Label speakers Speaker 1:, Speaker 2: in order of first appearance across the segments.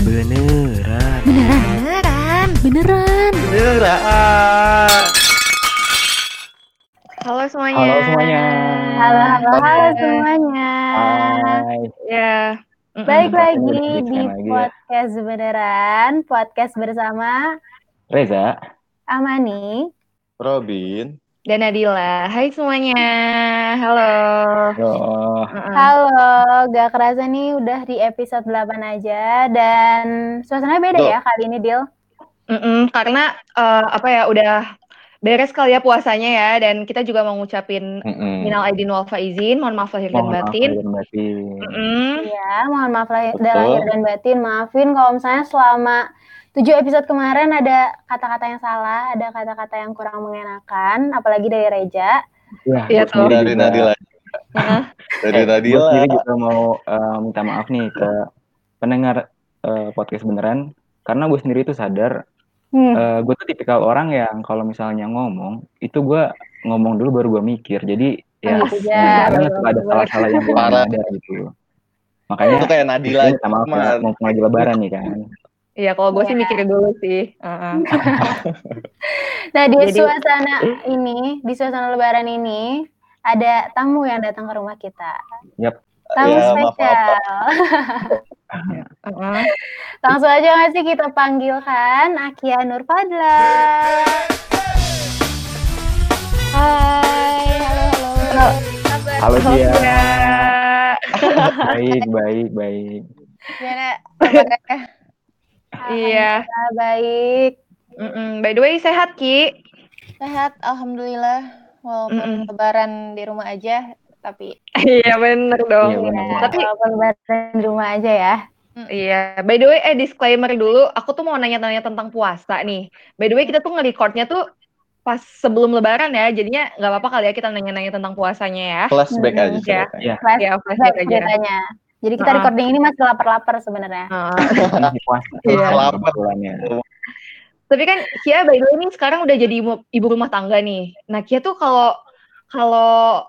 Speaker 1: Beneran.
Speaker 2: Beneran.
Speaker 1: Beneran.
Speaker 3: Beneran.
Speaker 1: Beneran.
Speaker 2: Beneran.
Speaker 3: Halo semuanya.
Speaker 2: Halo semuanya.
Speaker 4: Halo, halo, halo
Speaker 3: Halo.
Speaker 4: semuanya.
Speaker 2: Hai.
Speaker 3: Ya.
Speaker 4: Baik lagi di
Speaker 2: ya.
Speaker 4: podcast beneran, podcast bersama
Speaker 2: Reza.
Speaker 4: Amani.
Speaker 5: Robin.
Speaker 3: Dan Nadila. Hai semuanya. Halo.
Speaker 2: Halo.
Speaker 4: Gak kerasa nih udah di episode 8 aja dan suasananya beda
Speaker 5: Tuh.
Speaker 4: ya kali ini, Dil.
Speaker 3: Mm-mm, Karena eh, apa ya udah beres kali ya puasanya ya dan kita juga mau ngucapin
Speaker 5: Mm-mm.
Speaker 3: minal aidin wal faizin, mohon maaf lahir dan
Speaker 2: Mohon maaf
Speaker 3: batin.
Speaker 2: lahir dan batin.
Speaker 3: Mm-mm.
Speaker 4: Iya, mohon maaf lahir,
Speaker 5: Betul.
Speaker 4: lahir dan batin. Maafin kalau misalnya selama 7 episode kemarin ada kata-kata yang salah, ada kata-kata yang kurang mengenakan, apalagi dari Reja.
Speaker 2: Ya,
Speaker 3: Iya, tuh.
Speaker 2: sendiri
Speaker 5: Dari Nadila.
Speaker 3: Heeh.
Speaker 5: Dari Nadila.
Speaker 2: sendiri juga mau eh, minta maaf nih ke pendengar eh, podcast beneran karena gue sendiri tuh sadar
Speaker 4: Hmm.
Speaker 2: gue tuh tipikal orang yang kalau misalnya ngomong itu gue ngomong dulu baru gue mikir jadi ya
Speaker 4: Oh, ya.
Speaker 2: ada salah-salah yang gue
Speaker 5: Parah.
Speaker 2: ada gitu makanya
Speaker 5: Itu kayak Nadila.
Speaker 2: Ini sama kayak mumpung lagi lebaran nih kan.
Speaker 3: Iya, kalau gue sih
Speaker 4: Iya.
Speaker 3: mikirin dulu sih. Heeh.
Speaker 4: Nah, di
Speaker 3: Jadi-
Speaker 4: suasana ini, di suasana lebaran ini, ada tamu yang datang ke rumah kita.
Speaker 2: Yap.
Speaker 4: Tamu
Speaker 5: Ya, maaf,
Speaker 4: spesial.
Speaker 3: Heeh.
Speaker 4: Langsung aja nggak sih kita panggilkan Akia Nurfadla.
Speaker 3: Hai, halo halo.
Speaker 2: Halo dia.
Speaker 3: Ya.
Speaker 2: Baik, baik, baik.
Speaker 3: Gimana? Iya.
Speaker 4: Baik.
Speaker 3: Mm-mm. By the way, sehat Ki?
Speaker 6: Sehat, alhamdulillah. Walaupun
Speaker 3: Mm-mm.
Speaker 6: lebaran di rumah aja, tapi
Speaker 3: Iya bener dong.
Speaker 2: Iya, bener.
Speaker 4: Ya,
Speaker 3: Tapi
Speaker 4: walaupun lebaran di rumah aja ya.
Speaker 3: iya, by the way, eh disclaimer dulu, aku tuh mau nanya-nanya tentang puasa nih. By the way, kita tuh nge-recordnya tuh pas sebelum lebaran ya, jadinya nggak apa-apa kali ya kita nanya-nanya tentang puasanya ya.
Speaker 5: Flashback
Speaker 4: Hmm,
Speaker 5: aja
Speaker 3: ya.
Speaker 2: Ya,
Speaker 4: Flashback
Speaker 3: Ya, flashback aja.
Speaker 4: ceritanya. Jadi kita recording ini masih lapar-lapar sebenarnya.
Speaker 3: Iya.
Speaker 5: Lapar.
Speaker 3: Tapi kan Kia by the way nih sekarang udah jadi ibu, ibu rumah tangga nih. Nah Kia tuh kalau kalau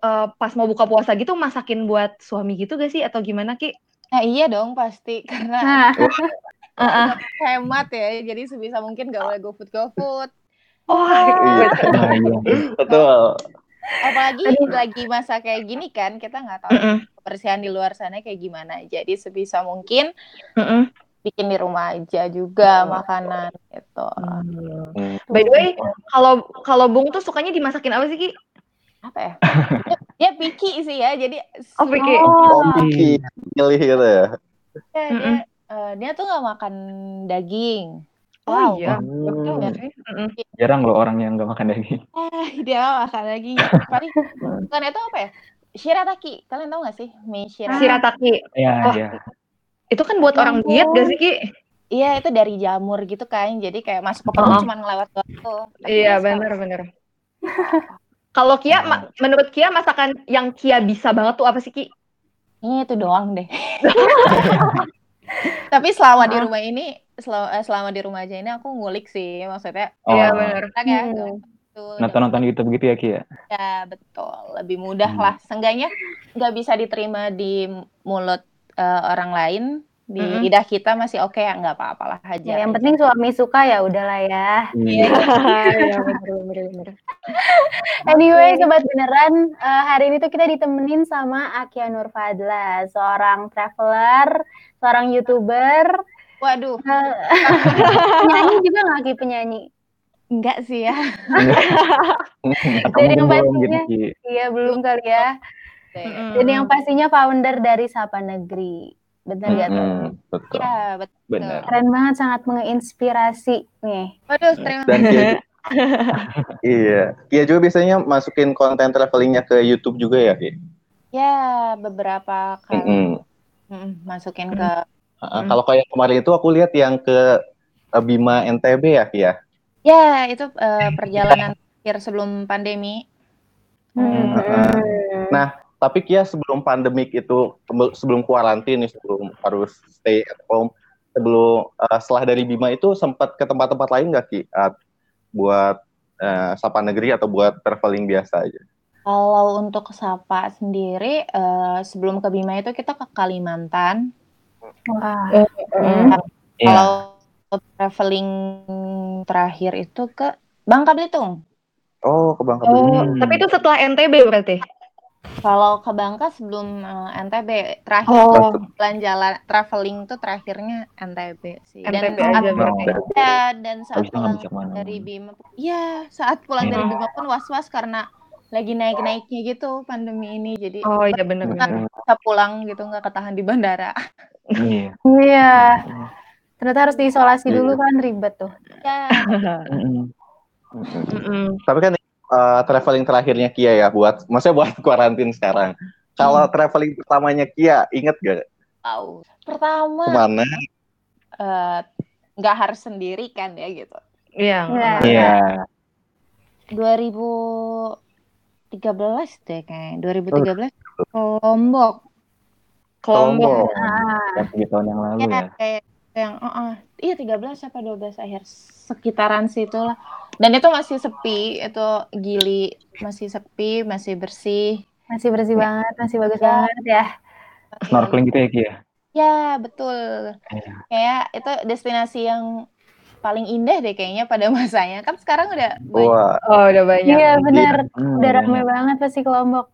Speaker 3: eh, pas mau buka puasa gitu masakin buat suami gitu gak sih atau gimana Ki?
Speaker 6: nah iya dong pasti karena
Speaker 3: Heeh.
Speaker 6: hemat ya. Jadi sebisa mungkin gak boleh GoFood GoFood.
Speaker 3: Oh,
Speaker 5: Iya.
Speaker 2: Iya.
Speaker 5: Betul.
Speaker 6: Apalagi lagi masa kayak gini kan, kita nggak tahu
Speaker 3: Mm-mm.
Speaker 6: kebersihan di luar sana kayak gimana. Jadi sebisa mungkin bikin di rumah aja juga makanan gitu.
Speaker 5: Hmm.
Speaker 3: By the way, kalau kalau Bung tuh sukanya dimasakin apa sih Ki?
Speaker 6: Apa ya? Dia, dia picky sih ya. Jadi
Speaker 3: Oh, picky.
Speaker 5: Oh, Vicky. Milih gitu ya.
Speaker 6: dia, eh, dia tuh nggak makan daging.
Speaker 3: Oh
Speaker 6: Wow.
Speaker 3: iya.
Speaker 5: Hmm.
Speaker 3: Betul nggak sih?
Speaker 2: Jarang loh orang yang gak makan daging.
Speaker 6: Eh, dia makan lagi. Paling bukan itu apa ya? Shirataki. Kalian tahu gak sih? Mie shirataki.
Speaker 3: Shirataki.
Speaker 2: Iya,
Speaker 3: Wah.
Speaker 2: iya.
Speaker 3: Itu kan buat orang diet gak sih Ki?
Speaker 6: Iya, itu dari jamur gitu kan. Jadi kayak masuk ke
Speaker 3: Oh.
Speaker 6: perut cuma ngelewat doang tuh. Tapi
Speaker 3: Iya
Speaker 6: bisa.
Speaker 3: bener bener. Kalau Kia, ma- menurut Kia masakan yang Kia bisa banget tuh apa sih Ki?
Speaker 6: Ini itu doang deh. Tapi selama di
Speaker 3: Ah.
Speaker 6: rumah ini, selama, eh, selama di rumah aja ini aku ngulik sih. Maksudnya,
Speaker 3: Iya
Speaker 2: Oh,
Speaker 6: enak ya.
Speaker 4: Hmm.
Speaker 6: gitu.
Speaker 2: Nonton-nonton YouTube gitu ya, Ki ya?
Speaker 6: Ya, betul. Lebih mudah
Speaker 2: Hmm.
Speaker 6: lah. Seenggaknya nggak bisa diterima di mulut eh, orang lain. Di
Speaker 3: Mm-mm.
Speaker 6: lidah kita masih oke ya, nggak apa-apalah aja.
Speaker 4: ya, yang penting suami suka ya udahlah ya.
Speaker 2: Iya.
Speaker 3: Iya bener bener.
Speaker 4: Anyway, sobat beneran, eh, hari ini tuh kita ditemenin sama Akia Nurfadla, seorang traveler, seorang youtuber,
Speaker 6: Waduh,
Speaker 4: eh, penyanyi juga nggak Ki penyanyi?
Speaker 6: enggak sih ya.
Speaker 4: Jadi yang
Speaker 2: gitu,
Speaker 4: pastinya-
Speaker 2: Ki.
Speaker 4: Iya belum kali ya.
Speaker 3: Mm-mm.
Speaker 4: Dan yang pastinya founder dari Sapa Negeri, bener gak tuh?
Speaker 5: Hmm, betul.
Speaker 6: Ya, betul.
Speaker 2: Benar.
Speaker 4: Keren banget, sangat menginspirasi nih.
Speaker 6: Waduh, terima
Speaker 5: Dan Kia, iya. Kia juga biasanya masukin konten travelingnya ke YouTube juga ya, Ki?
Speaker 6: Ya, beberapa kali mm, masukin ke
Speaker 5: Ah, Kalau kayak kemarin itu aku lihat yang ke eh, Bima NTB ya, Ki ya?
Speaker 6: Ya, itu eh, perjalanan terakhir sebelum pandemi.
Speaker 4: Hmm.
Speaker 5: Hmm. Nah, Tapi Kia sebelum pandemik itu, sebelum kuarantin nih, sebelum harus stay at home, sebelum eh, setelah dari Bima itu sempat ke tempat-tempat lain nggak Ki? Eh, buat eh, sapa negeri atau buat traveling biasa aja?
Speaker 6: Kalau untuk Sapa sendiri, eh, sebelum ke Bima itu kita ke Kalimantan.
Speaker 4: Wah.
Speaker 3: Hmm.
Speaker 2: Iya.
Speaker 6: Kalau traveling terakhir itu ke Bangka Belitung.
Speaker 5: Oh, ke Bangka
Speaker 3: Oh,
Speaker 5: Belitung.
Speaker 2: Hmm.
Speaker 3: tapi itu setelah NTB berarti.
Speaker 6: Kalau ke Bangka sebelum eh, NTB terakhir
Speaker 3: Oh,
Speaker 6: jalan-jalan traveling tuh terakhirnya NTB sih. Dan
Speaker 3: NTB
Speaker 6: saat
Speaker 3: aja
Speaker 2: Oh.
Speaker 3: berarti.
Speaker 6: ya, dan saat
Speaker 2: nggak
Speaker 6: pulang dari Bima, iya saat pulang dari
Speaker 2: Iya.
Speaker 6: Bima pun was-was karena lagi naik-naiknya gitu pandemi ini. Jadi
Speaker 3: Oh iya benar-benar.
Speaker 6: bisa pulang gitu nggak ketahan di bandara.
Speaker 2: Iya.
Speaker 4: Iya. Ternyata harus diisolasi
Speaker 5: Iya.
Speaker 4: dulu kan ribet tuh.
Speaker 6: Ya,
Speaker 2: Mm-mm.
Speaker 3: Mm-mm.
Speaker 5: Tapi kan eh, traveling terakhirnya Kia ya buat maksudnya buat kuarantin sekarang. Kalau traveling pertamanya Kia, inget gak
Speaker 6: tahu. Pertama
Speaker 5: ke mana?
Speaker 6: eh, nggak harus sendiri kan ya gitu.
Speaker 3: Iya.
Speaker 4: Iya.
Speaker 2: Iya.
Speaker 6: 2013 deh kayaknya. 2013 Lombok.
Speaker 3: Kelompok.
Speaker 4: Ah,
Speaker 2: Ya, tiga tahun yang lalu
Speaker 6: Ya,
Speaker 2: ya.
Speaker 6: kayak yang uh, uh, iya 13 apa 12 akhir sekitaran situ lah. Dan itu masih sepi, itu Gili masih sepi, masih bersih.
Speaker 4: masih bersih banget, masih bagus
Speaker 6: Ya.
Speaker 4: banget ya.
Speaker 2: Snorkeling gitu ya Ki ya.
Speaker 6: Ya, betul.
Speaker 2: Iya.
Speaker 6: Kayak itu destinasi yang paling indah deh kayaknya pada masanya. Kan sekarang udah banyak
Speaker 5: Wah,
Speaker 3: Oh udah banyak.
Speaker 4: Iya bener,
Speaker 2: Hmm,
Speaker 4: udah rame banget pasti ke Lombok.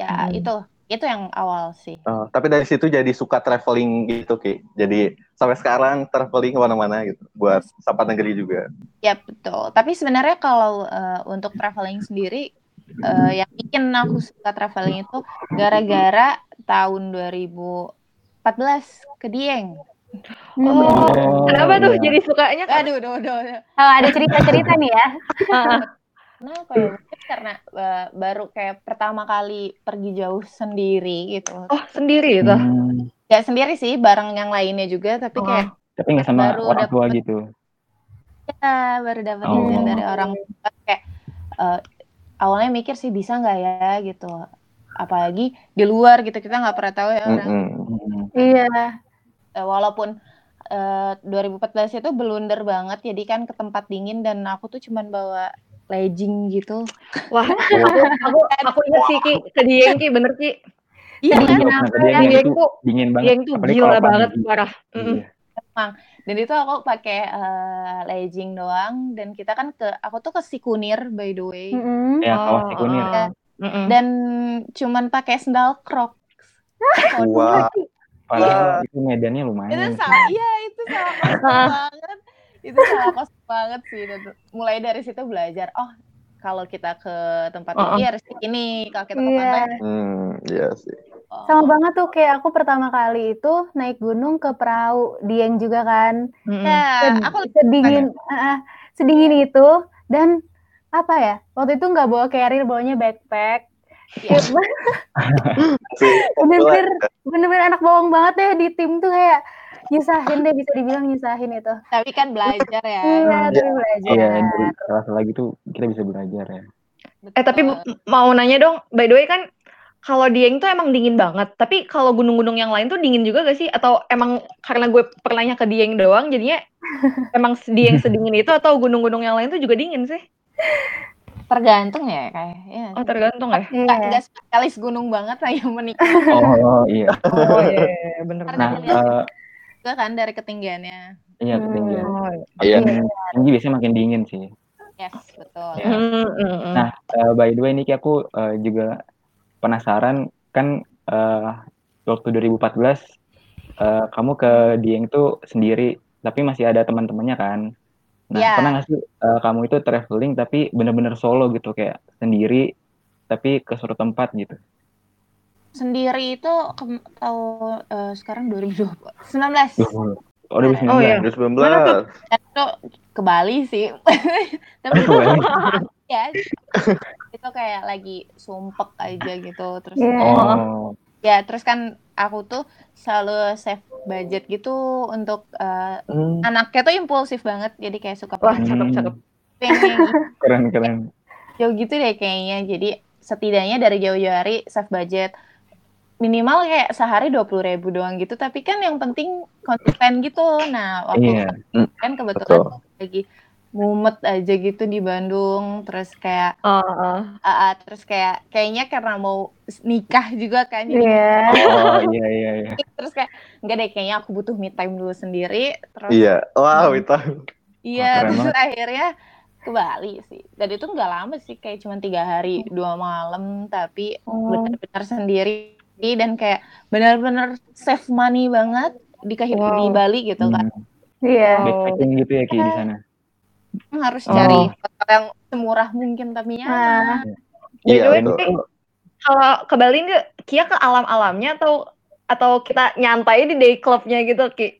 Speaker 6: ya
Speaker 3: Hmm.
Speaker 6: itu. Itu yang awal sih.
Speaker 5: eh, tapi dari situ jadi suka traveling gitu Ki. Jadi sampai sekarang traveling ke mana-mana gitu buat sahabat negeri juga.
Speaker 6: Ya betul. Tapi sebenarnya kalau eh, untuk traveling sendiri, eh, yang bikin aku suka traveling itu gara-gara tahun 2014 ke Dieng.
Speaker 3: Oh,
Speaker 2: Oh,
Speaker 3: kenapa tuh
Speaker 2: iya.
Speaker 3: jadi sukanya?
Speaker 6: Aduh, aduh, aduh, aduh.
Speaker 4: Oh, ada cerita-cerita nih ya.
Speaker 6: Kenapa ya? Mungkin karena eh, baru kayak pertama kali pergi jauh sendiri gitu.
Speaker 3: Oh sendiri itu.
Speaker 2: Hmm,
Speaker 6: Ya sendiri sih, bareng yang lainnya juga, tapi kayak
Speaker 2: tapi nggak sama
Speaker 6: Baru
Speaker 2: orang tua
Speaker 6: dapet-
Speaker 2: gitu.
Speaker 6: ya baru dapat
Speaker 2: Oh.
Speaker 6: izin dari orang tua. Kayak eh, awalnya mikir sih bisa nggak ya gitu. Apalagi di luar gitu kita nggak pernah tahu ya orang.
Speaker 5: Mm-mm.
Speaker 2: Hmm.
Speaker 4: Iya.
Speaker 6: Eh, walaupun eh, 2014 itu blunder banget jadi kan ke tempat dingin dan aku tuh cuman bawa legging gitu
Speaker 3: Wah, aku aku aku ingat sih Ki ke Dieng Ki bener Ki.
Speaker 6: iya
Speaker 2: Iya,
Speaker 6: kan
Speaker 2: itu
Speaker 3: tuh
Speaker 2: dingin banget.
Speaker 3: Dieng tuh gila banget parah.
Speaker 2: Iya.
Speaker 6: dan itu aku pakai eh, legging doang dan kita kan ke aku tuh ke Sikunir by the way
Speaker 4: Mm-mm.
Speaker 2: Ya, kawah
Speaker 3: Oh,
Speaker 2: Sikunir.
Speaker 3: oh. Mm-mm.
Speaker 6: dan cuman pakai sendal crocs
Speaker 5: Wah,
Speaker 2: Padahal itu medannya
Speaker 6: itu
Speaker 2: lumayan.
Speaker 6: sama iya itu sama kosong banget itu sama kosong banget sih Dan mulai dari situ belajar oh kalau kita ke tempat
Speaker 3: Oh,
Speaker 6: tinggi harus ini kalau kita ke
Speaker 4: Iya.
Speaker 6: pantai
Speaker 5: hmm, iya sih.
Speaker 6: oh.
Speaker 4: Sama banget tuh kayak aku pertama kali itu naik gunung ke perahu Dieng juga kan.
Speaker 3: Mm-mm.
Speaker 6: ya aku
Speaker 4: sedingin ah, sedingin itu dan apa ya waktu itu nggak bawa carrier bawanya backpack
Speaker 6: Iya.
Speaker 4: bener-bener bener-bener anak bawang banget deh di tim tuh kayak nyusahin deh bisa dibilang nyusahin itu
Speaker 6: tapi kan belajar ya
Speaker 4: iya tapi belajar
Speaker 2: Iya, dari kelas lagi tuh kita bisa belajar ya.
Speaker 3: Eh tapi
Speaker 6: Betul.
Speaker 3: mau nanya dong, by the way kan kalau Dieng tuh emang dingin banget, tapi kalau gunung-gunung yang lain tuh dingin juga gak sih? Atau emang karena gue pernahnya ke Dieng doang, jadinya emang Dieng sedingin itu atau gunung-gunung yang lain tuh juga dingin sih?
Speaker 6: Tergantung ya kayak ya.
Speaker 3: Oh tergantung ya.
Speaker 4: Iya.
Speaker 6: nggak nggak spesialis gunung banget lah yang menikah
Speaker 2: Oh, iya.
Speaker 3: Oh iya, iya, bener.
Speaker 6: Karena
Speaker 2: Nah, eh,
Speaker 6: juga kan dari ketinggiannya
Speaker 2: iya
Speaker 4: Hmm.
Speaker 2: ketinggian.
Speaker 3: Oh,
Speaker 5: Iya.
Speaker 2: Makin tinggi biasanya makin dingin sih.
Speaker 6: yes betul
Speaker 2: Ya.
Speaker 3: Mm, mm, mm.
Speaker 2: Nah, eh, by the way Niki aku eh, juga penasaran kan eh, waktu 2014 eh, kamu ke Dieng tuh sendiri, tapi masih ada teman-temannya kan. Nah,
Speaker 6: Ya.
Speaker 2: pernah nggak sih eh, kamu itu traveling tapi bener-bener solo gitu kayak sendiri tapi ke suatu tempat gitu?
Speaker 6: sendiri itu ke, tahu eh, sekarang 2020 19
Speaker 2: Oh, 2019.
Speaker 3: Oh, iya.
Speaker 5: 2019.
Speaker 3: Mana tuh?
Speaker 6: Dan itu ke Bali sih tapi
Speaker 2: Ke Bali?
Speaker 6: ya itu kayak lagi sumpek aja gitu terus
Speaker 4: Iya.
Speaker 2: Oh,
Speaker 6: ya terus kan aku tuh selalu save budget gitu untuk eh,
Speaker 5: Hmm.
Speaker 6: anaknya tuh impulsif banget jadi kayak suka
Speaker 3: Wah cakep cakep.
Speaker 2: keren keren.
Speaker 6: jauh gitu deh kayaknya jadi setidaknya dari jauh-jauh hari save budget minimal kayak sehari dua puluh ribu doang gitu tapi kan yang penting konsisten gitu nah waktu
Speaker 2: Iya.
Speaker 6: kan kebetulan
Speaker 5: Betul.
Speaker 6: lagi mumet aja gitu di Bandung terus kayak
Speaker 3: oh.
Speaker 6: ah, ah, terus kayak kayaknya karena mau nikah juga kan jadi
Speaker 4: Iya.
Speaker 2: Oh iya iya iya.
Speaker 6: terus kayak enggak deh kayaknya aku butuh me time dulu sendiri terus
Speaker 5: Iya. Wow,
Speaker 6: Hmm.
Speaker 5: itu.
Speaker 6: iya terus
Speaker 2: banget.
Speaker 6: akhirnya ke Bali sih dan itu nggak lama sih kayak cuma tiga hari dua malam tapi
Speaker 3: Oh.
Speaker 6: benar-benar sendiri dan kayak benar-benar save money banget di kehid-
Speaker 3: Wow.
Speaker 6: di Bali gitu kan
Speaker 2: Hmm.
Speaker 4: Iya.
Speaker 2: Backpacking gitu ya Ki di sana.
Speaker 6: Harus
Speaker 3: Oh.
Speaker 6: cari hotel yang semurah mungkin tapi
Speaker 4: Ah.
Speaker 6: nyaman
Speaker 3: By
Speaker 5: Iya, betul.
Speaker 3: Ki, kalau ke Bali nggak, Kia ke alam-alamnya atau atau kita nyantai di day clubnya gitu, Ki?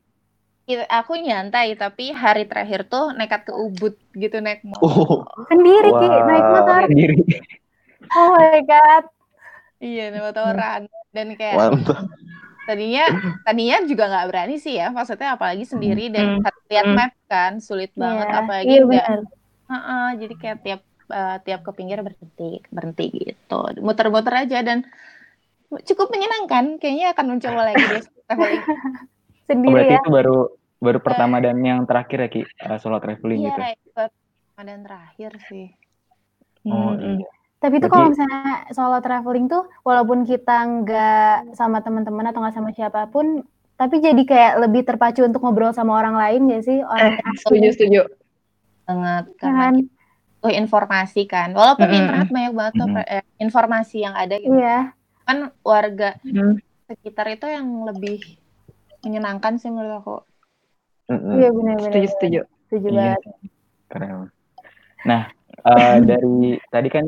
Speaker 6: Itu- aku nyantai tapi hari terakhir tuh nekat ke Ubud gitu naik motor
Speaker 5: Oh,
Speaker 4: Sendiri Ki
Speaker 5: Wow.
Speaker 4: naik motor.
Speaker 2: Sendiri.
Speaker 4: Oh my god.
Speaker 6: iya naik motoran dan kayak
Speaker 5: mantap.
Speaker 6: Tadinya tadinya juga nggak berani sih ya maksudnya apalagi sendiri dan
Speaker 3: Hmm.
Speaker 6: lihat map kan sulit banget
Speaker 4: Iya.
Speaker 6: apalagi
Speaker 4: Iya
Speaker 6: nggak
Speaker 4: benar.
Speaker 6: Heeh, jadi kayak tiap eh, tiap ke pinggir berhenti berhenti gitu muter-muter aja dan cukup menyenangkan kayaknya akan mencoba lagi deh traveling
Speaker 2: Oh,
Speaker 4: Sendiri
Speaker 2: berarti
Speaker 4: ya.
Speaker 2: itu baru baru pertama dan yang terakhir ya Ki, eh, solo traveling
Speaker 6: iya
Speaker 2: gitu.
Speaker 6: itu dan terakhir sih
Speaker 2: Oh
Speaker 3: Hmm.
Speaker 2: iya.
Speaker 4: Tapi itu kalau misalnya solo traveling tuh walaupun kita nggak sama teman-teman atau nggak sama siapa pun, tapi jadi kayak lebih terpacu untuk ngobrol sama orang lain gak sih? Orang
Speaker 3: Eh, setuju, setuju.
Speaker 6: banget
Speaker 4: Kan?
Speaker 6: karena kita butuh informasi kan walaupun
Speaker 3: Mm-mm.
Speaker 6: internet banyak banget tuh
Speaker 2: Mm-mm.
Speaker 6: eh, informasi yang ada gitu
Speaker 4: Iya.
Speaker 6: kan warga
Speaker 3: Hmm.
Speaker 6: sekitar itu yang lebih menyenangkan sih menurut aku.
Speaker 4: Iya benar-benar.
Speaker 3: Setuju, setuju.
Speaker 4: Setuju
Speaker 2: Iya.
Speaker 4: banget.
Speaker 2: Keren. Nah, eh, dari tadi kan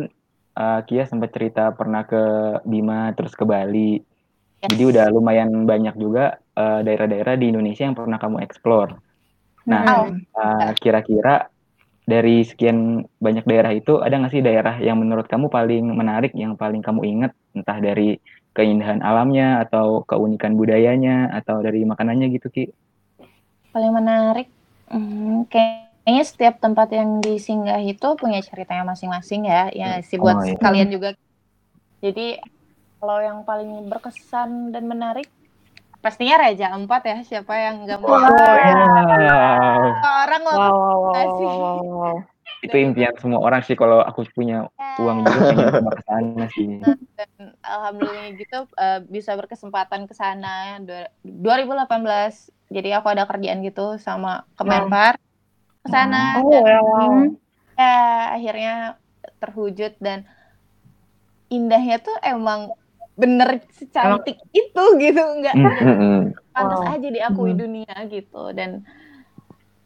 Speaker 2: eh, Kia sempat cerita pernah ke Bima terus ke Bali.
Speaker 6: Yes.
Speaker 2: Jadi udah lumayan banyak juga eh, daerah-daerah di Indonesia yang pernah kamu explore. Nah,
Speaker 4: Mm-mm.
Speaker 2: eh, kira-kira dari sekian banyak daerah itu ada nggak sih daerah yang menurut kamu paling menarik, yang paling kamu ingat, entah dari keindahan alamnya atau keunikan budayanya atau dari makanannya gitu Ki?
Speaker 6: paling menarik hmm, kayaknya setiap tempat yang disinggah itu punya ceritanya masing-masing ya ya sih buat
Speaker 2: Oh, iya.
Speaker 6: kalian juga. Jadi kalau yang paling berkesan dan menarik pastinya Raja Empat ya siapa yang nggak mau
Speaker 2: Wow,
Speaker 6: orang mau
Speaker 3: Wow, wow, wow, wow, wow, wow.
Speaker 2: itu impian semua orang sih kalau aku punya uang juga pengen ke sana sih.
Speaker 6: dan alhamdulillah gitu eh, bisa berkesempatan ke sana. Dua- 2018 jadi aku ada kerjaan gitu sama Kemenpar ke sana
Speaker 3: Oh,
Speaker 6: dan
Speaker 3: wow.
Speaker 4: Hmm.
Speaker 6: ya akhirnya terwujud dan indahnya tuh emang bener secantik itu gitu nggak
Speaker 2: Hmm.
Speaker 6: nggak
Speaker 5: Mm-mm.
Speaker 6: pantas
Speaker 3: Wow.
Speaker 6: aja diakui
Speaker 3: Hmm.
Speaker 6: dunia gitu dan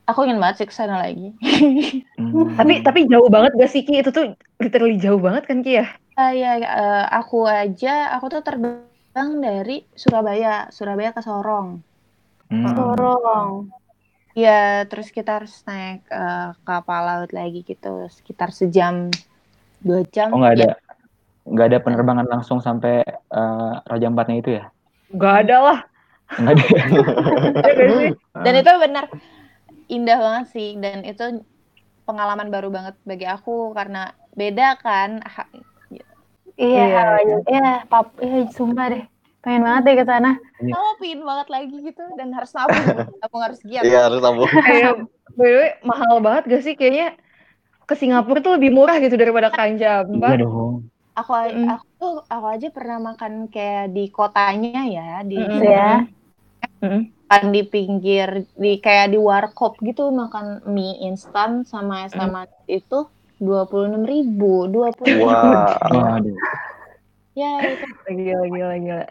Speaker 6: aku ingin banget sih ke sana lagi
Speaker 2: Hmm.
Speaker 3: Tapi tapi jauh banget gak sih Ki? Itu tuh literally jauh banget kan Ki ya?
Speaker 6: Ah, ya eh, aku aja aku tuh terbang dari Surabaya Surabaya ke Sorong
Speaker 2: Hmm.
Speaker 4: Sorong.
Speaker 6: Ya terus kita harus naik eh, kapal laut lagi gitu sekitar sejam dua jam
Speaker 2: Oh nggak ada,
Speaker 6: Ya,
Speaker 2: nggak ada penerbangan langsung sampai eh, Raja Empatnya itu ya?
Speaker 3: Gak ada lah.
Speaker 2: Nggak ada.
Speaker 3: Ya sih?
Speaker 6: dan itu benar indah banget sih dan itu pengalaman baru banget bagi aku karena beda kan
Speaker 4: Iya,
Speaker 3: Iya,
Speaker 4: iya, iya, pap, iya, sumpah deh. Pengen banget deh ke sana.
Speaker 6: aku pingin banget lagi gitu dan harus nabung nabung harus giat
Speaker 5: Iya, harus sambung.
Speaker 3: Kayak mahal banget gak sih kayaknya ke Singapura tuh lebih murah gitu daripada ke Raja
Speaker 2: Iya dong.
Speaker 6: aku
Speaker 3: Mm.
Speaker 6: aku tuh aku aja pernah makan kayak di kotanya ya di
Speaker 3: Mm-mm.
Speaker 4: Ya.
Speaker 3: Mm-mm.
Speaker 6: makan di pinggir di kayak di warkop gitu makan mie instan sama es
Speaker 3: Mm.
Speaker 6: itu dua puluh enam ribu dua puluh
Speaker 5: Wah.
Speaker 2: Waduh.
Speaker 6: ya itu
Speaker 3: Gila, gila, gila.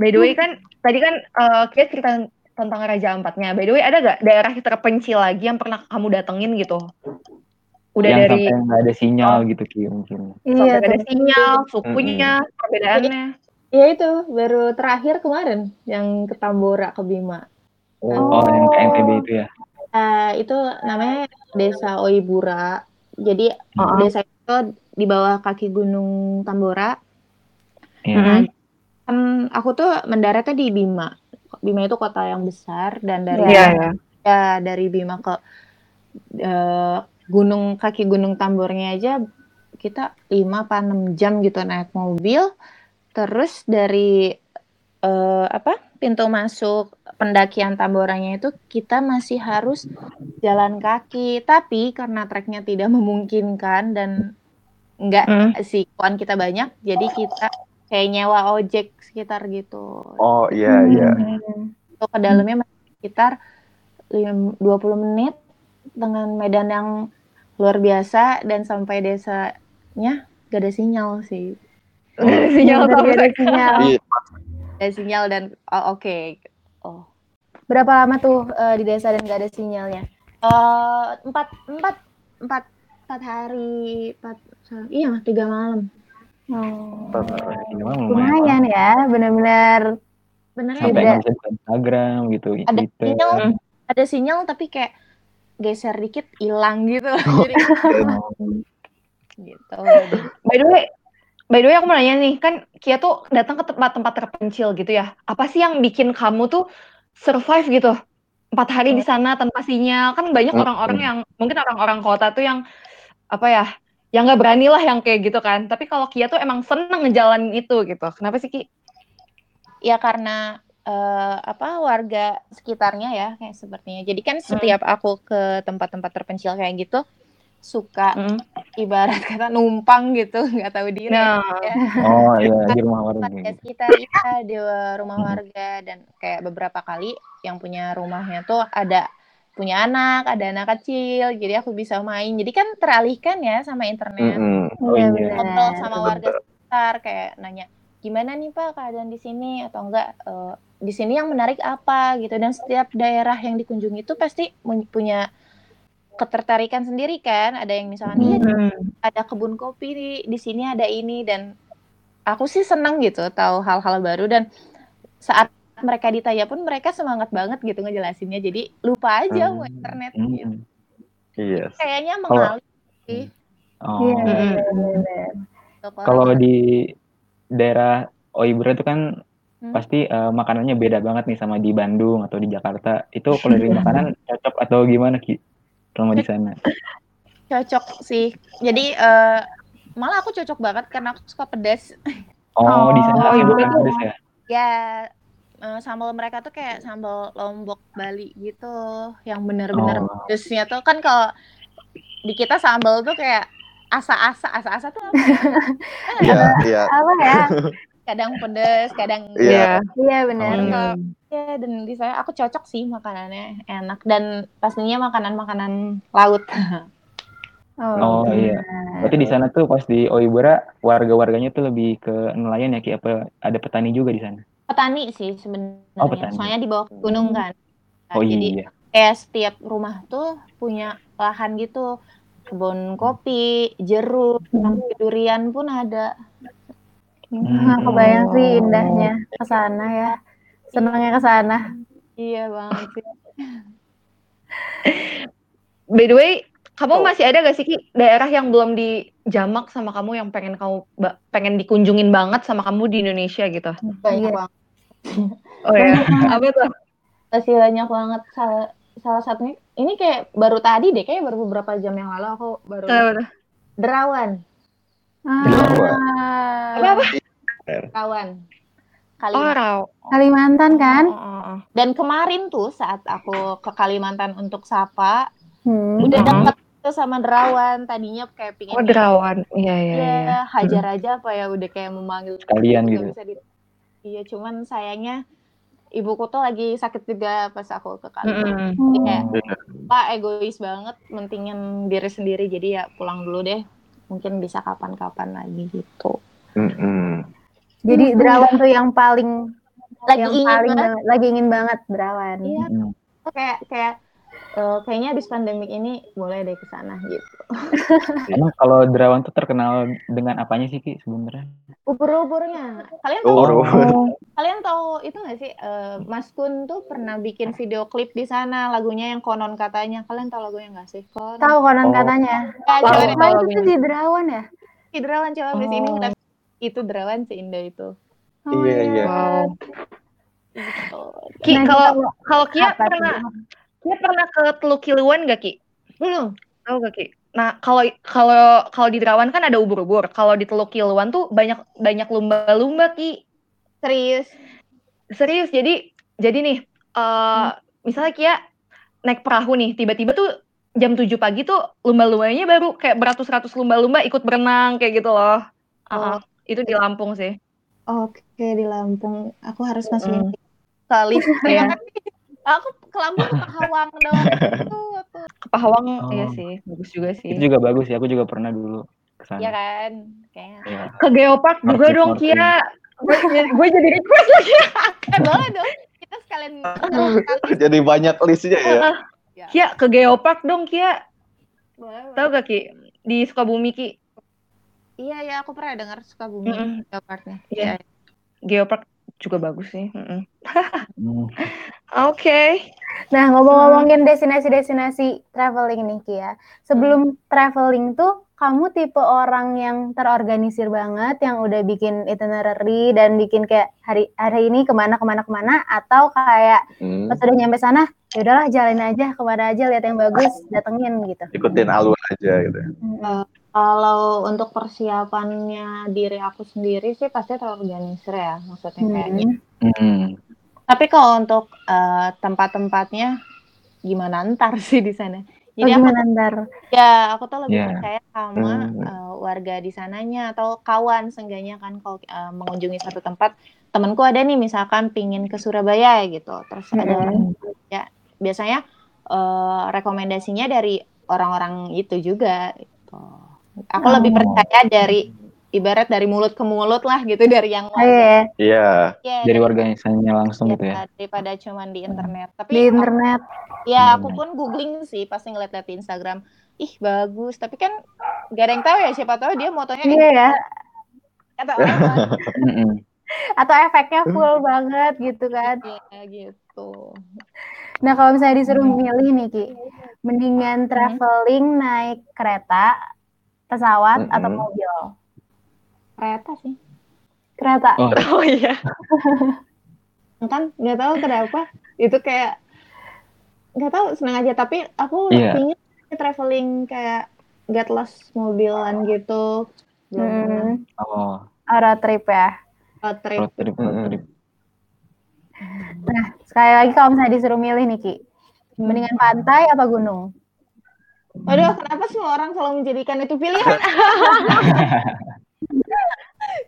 Speaker 3: By the way kan, tadi kan eh, kita cerita tentang Raja Ampatnya. By the way, ada gak daerah terpencil lagi yang pernah kamu datengin gitu? Udah
Speaker 2: yang
Speaker 3: dari
Speaker 2: sampai nggak ada sinyal gitu Ki mungkin.
Speaker 4: Iya,
Speaker 3: sampai nggak ada sinyal, sukunya, perbedaannya.
Speaker 6: ya itu baru terakhir kemarin yang ke Tambora ke Bima
Speaker 2: Oh, yang ke NTB itu ya.
Speaker 6: Eh, itu namanya desa Oibura jadi
Speaker 3: Oh,
Speaker 6: desa itu di bawah kaki gunung Tambora
Speaker 2: Iya.
Speaker 3: Mm-mm.
Speaker 6: Kan aku tuh mendaratnya di Bima Bima itu kota yang besar dan dari
Speaker 3: Iya, ya.
Speaker 6: ya dari Bima ke eh, gunung kaki gunung Tambornya aja kita 5 apa 6 jam gitu naik mobil terus dari eh, apa pintu masuk pendakian Tamboranya itu kita masih harus jalan kaki. Tapi karena treknya tidak memungkinkan dan enggak
Speaker 3: Hmm.
Speaker 6: si kawan kita banyak, jadi kita kayak nyewa ojek sekitar gitu.
Speaker 5: Oh iya iya.
Speaker 4: Hmm.
Speaker 6: Itu ke dalamnya masih sekitar lim- 20 menit dengan medan yang luar biasa dan sampai desanya gak ada sinyal sih.
Speaker 3: Nggak ada sinyal
Speaker 4: nggak ada sinyal.
Speaker 5: Iya.
Speaker 6: Ada sinyal dan oh, oke. Oh.
Speaker 4: Berapa lama tuh eh, di desa dan gak ada sinyalnya?
Speaker 6: Eh, empat empat empat empat hari empat iya tiga malam
Speaker 4: Oh.
Speaker 2: Ini mah lumayan.
Speaker 4: Lumayan ya, benar-benar
Speaker 6: bener ya
Speaker 2: Sampai bisa buka Instagram gitu.
Speaker 6: ada
Speaker 2: gitu.
Speaker 6: sinyal
Speaker 3: Hmm.
Speaker 6: ada sinyal tapi kayak geser dikit hilang gitu jadi gitu
Speaker 3: By the way, by the way aku mau nanya nih, kan Kia tuh datang ke tempat-tempat terpencil gitu ya. Apa sih yang bikin kamu tuh survive gitu? Empat hari di sana tanpa sinyal. Kan banyak
Speaker 5: Hmm.
Speaker 3: orang-orang yang mungkin orang-orang kota tuh yang apa ya? Yang nggak berani lah yang kayak gitu kan. Tapi kalau Kia tuh emang seneng ngejalanin itu gitu. Kenapa sih Ki?
Speaker 6: ya karena eh, apa warga sekitarnya ya kayak sepertinya jadi kan setiap aku ke tempat-tempat terpencil kayak gitu suka
Speaker 3: Mm.
Speaker 6: ibarat kata numpang gitu nggak tahu diri
Speaker 3: Nah,
Speaker 6: ya.
Speaker 2: Oh iya di rumah warga.
Speaker 6: warga sekitar ya di rumah
Speaker 2: Hmm.
Speaker 6: warga dan kayak beberapa kali yang punya rumahnya tuh ada punya anak ada anak kecil jadi aku bisa main. Jadi kan teralihkan ya sama internet.
Speaker 5: Mm-mm.
Speaker 2: Oh,
Speaker 4: Iya,
Speaker 2: iya.
Speaker 6: ngobrol
Speaker 4: benar.
Speaker 6: sama warga sekitar kayak nanya gimana nih pak keadaan di sini? Atau enggak eh, di sini yang menarik apa? Gitu. Dan setiap daerah yang dikunjungi itu pasti punya ketertarikan sendiri kan. Ada yang misalnya iya
Speaker 3: mm.
Speaker 6: ada kebun kopi di, di sini ada ini. Dan aku sih senang gitu tahu hal-hal baru. Dan saat mereka ditanya pun mereka semangat banget gitu ngejelasinnya jadi lupa aja
Speaker 5: Hmm.
Speaker 6: mau internet
Speaker 2: Hmm.
Speaker 6: gitu
Speaker 5: Iya.
Speaker 6: kayaknya mengalir sih
Speaker 2: Oh.
Speaker 4: Iya, benar-benar.
Speaker 6: untuk
Speaker 2: Kalau di daerah Oibra itu kan
Speaker 6: Hmm.
Speaker 2: pasti eh, makanannya beda banget nih sama di Bandung atau di Jakarta. Itu kalau dari makanan cocok atau gimana Ki? Selama di sana.
Speaker 6: cocok sih jadi eh, malah aku cocok banget karena aku suka pedas
Speaker 2: Oh, di sana
Speaker 3: Oh, Oibra
Speaker 2: bukan
Speaker 3: tuh-
Speaker 2: pedes ya?
Speaker 6: ya eh, sambal mereka tuh kayak sambal lombok Bali gitu yang bener-bener
Speaker 2: Oh.
Speaker 6: pedesnya tuh kan kalau di kita sambal tuh kayak asa-asa asa-asa tuh apa ya?
Speaker 5: Iya, iya.
Speaker 4: Apa ya?
Speaker 6: kadang pedes kadang
Speaker 5: Iya.
Speaker 4: Iya benar.
Speaker 3: Hmm.
Speaker 6: ya dan di saya aku cocok sih makanannya enak dan pastinya makanan-makanan laut
Speaker 2: Oh iya. Berarti di sana tuh pas di Oibra warga-warganya tuh lebih ke nelayan ya Ki apa ada petani juga di sana?
Speaker 6: Petani sih sebenarnya
Speaker 2: Oh, petani.
Speaker 6: soalnya di bawah gunung kan
Speaker 2: Oh
Speaker 6: jadi
Speaker 2: iya.
Speaker 6: kayak setiap rumah tuh punya lahan gitu kebun kopi jeruk sampai durian pun ada
Speaker 4: Nah, kebayang sih indahnya ke sana ya. Senangnya ke sana.
Speaker 6: iya banget sih
Speaker 3: By the way, kamu
Speaker 5: Oh.
Speaker 3: masih ada gak sih Ki daerah yang belum dijamak sama kamu yang pengen kamu pengen dikunjungin banget sama kamu di Indonesia gitu?
Speaker 6: banyak
Speaker 4: Iya.
Speaker 6: banget
Speaker 3: Oh ya, apa tuh?
Speaker 6: masih banyak banget salah salah satunya ini kayak baru tadi deh kayak baru beberapa jam yang lalu aku baru
Speaker 3: tuh?
Speaker 6: derawan
Speaker 4: Ah,
Speaker 3: Apa?
Speaker 6: derawan
Speaker 3: Oh,
Speaker 6: Kalimantan
Speaker 3: Rau.
Speaker 4: Kalimantan kan?
Speaker 3: Oh, oh, oh.
Speaker 6: dan kemarin tuh saat aku ke Kalimantan untuk sapa
Speaker 4: Hmm.
Speaker 6: udah deket tuh sama derawan tadinya kayak pingin
Speaker 3: Oh, Derawan. Iya, iya,
Speaker 6: ya
Speaker 3: iya.
Speaker 6: hajar aja apa ya udah kayak memanggil nggak
Speaker 2: gitu.
Speaker 6: bisa di- iya cuman sayangnya ibuku tuh lagi sakit juga pas aku ke Kalimantan
Speaker 3: Mm-mm.
Speaker 6: Jadi kayak
Speaker 4: Hmm.
Speaker 6: pak egois banget mentingin diri sendiri jadi ya pulang dulu deh mungkin bisa kapan-kapan lagi gitu
Speaker 5: Mm-mm.
Speaker 4: Jadi Derawan tuh yang paling
Speaker 6: lagi
Speaker 4: yang
Speaker 6: ingin
Speaker 4: paling
Speaker 6: banget
Speaker 4: lagi ingin banget Derawan.
Speaker 6: Iya.
Speaker 2: Hmm.
Speaker 6: kayak kayak eh, kayaknya abis pandemik ini boleh deh ke sana gitu
Speaker 2: Emang kalau Derawan tuh terkenal dengan apanya sih Ki sebenarnya?
Speaker 6: ubur-uburnya kalian tahu
Speaker 5: Oh,
Speaker 4: Oh,
Speaker 6: kalian tahu itu nggak sih eh, Mas Kun tuh pernah bikin video klip di sana lagunya yang konon katanya kalian tahu lagunya nggak sih konon
Speaker 4: tahu konon
Speaker 5: Oh.
Speaker 4: katanya.
Speaker 6: Ya, coba
Speaker 4: Oh, itu di Derawan ya?
Speaker 6: di Derawan coba abis ini
Speaker 3: Oh.
Speaker 6: udah itu Derawan seindah itu
Speaker 4: Oh
Speaker 5: Iya, iya.
Speaker 3: Wow.
Speaker 6: gitu.
Speaker 3: Ki,
Speaker 4: Nah,
Speaker 3: kalau kalau Kia
Speaker 4: apa tuh?
Speaker 3: Kia pernah ke Teluk Kiluan gak Ki?
Speaker 6: belum
Speaker 3: Tahu gak Ki? Nah, kalau kalau kalau di Derawan kan ada ubur-ubur. Kalau di Teluk Kiluan tuh banyak banyak lumba-lumba Ki.
Speaker 6: serius
Speaker 3: Serius. Jadi jadi nih eh misalnya Kia naik perahu nih, tiba-tiba tuh jam 7 pagi tuh lumba-lumbanya baru kayak beratus-ratus lumba-lumba ikut berenang kayak gitu loh. Heeh, itu di Lampung sih.
Speaker 6: Oke, di Lampung. Aku harus masukin kali.
Speaker 3: Iya.
Speaker 6: Aku ke Lampung ke Pahawang doang.
Speaker 3: Ke Pahawang
Speaker 2: Oh.
Speaker 3: iya sih, bagus juga sih.
Speaker 2: Itu juga bagus ya. Aku juga pernah dulu ke sana.
Speaker 6: Iya kan? Kayaknya.
Speaker 2: Iya.
Speaker 3: Ke Geopark juga dong. Kia. Gue gue jadi request lagi.
Speaker 6: Eh, boleh dong. Kita sekalian sekali.
Speaker 5: Jadi banyak listnya ya.
Speaker 3: Kia ke Geopark dong Kia.
Speaker 6: Boleh.
Speaker 3: Tahu gak Ki? Di Sukabumi Ki.
Speaker 6: Iya, ya, aku pernah dengar Sukabumi
Speaker 3: Mm-mm.
Speaker 6: Geoparknya.
Speaker 3: Iya. Geopark juga bagus sih. Mm-mm.
Speaker 2: Hmm.
Speaker 3: Oke.
Speaker 4: Nah, ngomong-ngomongin destinasi-destinasi traveling nih, Kia. Sebelum traveling tuh, kamu tipe orang yang terorganisir banget, yang udah bikin itinerary dan bikin kayak hari hari ini ke mana ke mana ke mana, atau kayak
Speaker 5: Hmm,
Speaker 4: pas udah nyampe sana, ya udahlah jalanin aja ke mana aja lihat yang bagus, datengin gitu.
Speaker 5: ikutin alur aja gitu.
Speaker 4: Mm-mm.
Speaker 6: Kalau untuk persiapannya diri aku sendiri sih pasti terorganisir ya, maksudnya kayak
Speaker 4: Hmm.
Speaker 2: Hmm.
Speaker 6: Tapi kalau untuk eh, tempat-tempatnya gimana ntar sih di sana.
Speaker 4: Oh,
Speaker 6: Jadi aku
Speaker 4: gimana ntar?
Speaker 6: ya aku tuh lebih
Speaker 2: Iya.
Speaker 6: percaya sama
Speaker 5: Hmm.
Speaker 6: eh, warga di sananya atau kawan seenggaknya kan kalau eh, mengunjungi satu tempat temanku ada nih misalkan pingin ke Surabaya gitu. Terus ada
Speaker 4: Mm-mm.
Speaker 6: ya biasanya eh, rekomendasinya dari orang-orang itu juga gitu. Aku lebih
Speaker 4: Oh.
Speaker 6: percaya dari ibarat dari mulut ke mulut lah gitu dari yang
Speaker 4: Oh, iya,
Speaker 5: Iya.
Speaker 6: Ya,
Speaker 2: Dari organisasinya langsung gitu ya.
Speaker 6: daripada cuman di internet. Tapi
Speaker 4: di internet.
Speaker 6: Ya, aku
Speaker 2: Hmm.
Speaker 6: pun googling sih pasti ngeliat-liat di Instagram. Ih, bagus. Tapi kan gak ada yang tahu ya. Siapa tahu dia motonya
Speaker 4: Iya ya.
Speaker 6: kata orang kan.
Speaker 2: Mm-mm.
Speaker 4: Atau efeknya full banget gitu kan.
Speaker 6: Iya, gitu.
Speaker 4: Nah, kalau misalnya disuruh milih nih, Ki, mendingan
Speaker 6: Hmm.
Speaker 4: traveling naik kereta, pesawat,
Speaker 5: Mm-mm.
Speaker 4: atau mobil?
Speaker 6: Kereta sih.
Speaker 4: Kereta.
Speaker 2: Oh,
Speaker 3: Oh iya.
Speaker 6: Kan nggak tahu kenapa. Itu kayak nggak tahu seneng aja. Tapi aku
Speaker 2: Iya.
Speaker 6: pingin traveling kayak get lost mobilan gitu.
Speaker 4: Hmm,
Speaker 2: oh,
Speaker 4: road trip ya.
Speaker 6: Road trip.
Speaker 2: road trip, road trip.
Speaker 4: Nah, sekali lagi kalau misalnya disuruh milih nih, Ki, mendingan pantai apa gunung?
Speaker 6: Aduh, kenapa semua orang selalu menjadikan itu pilihan?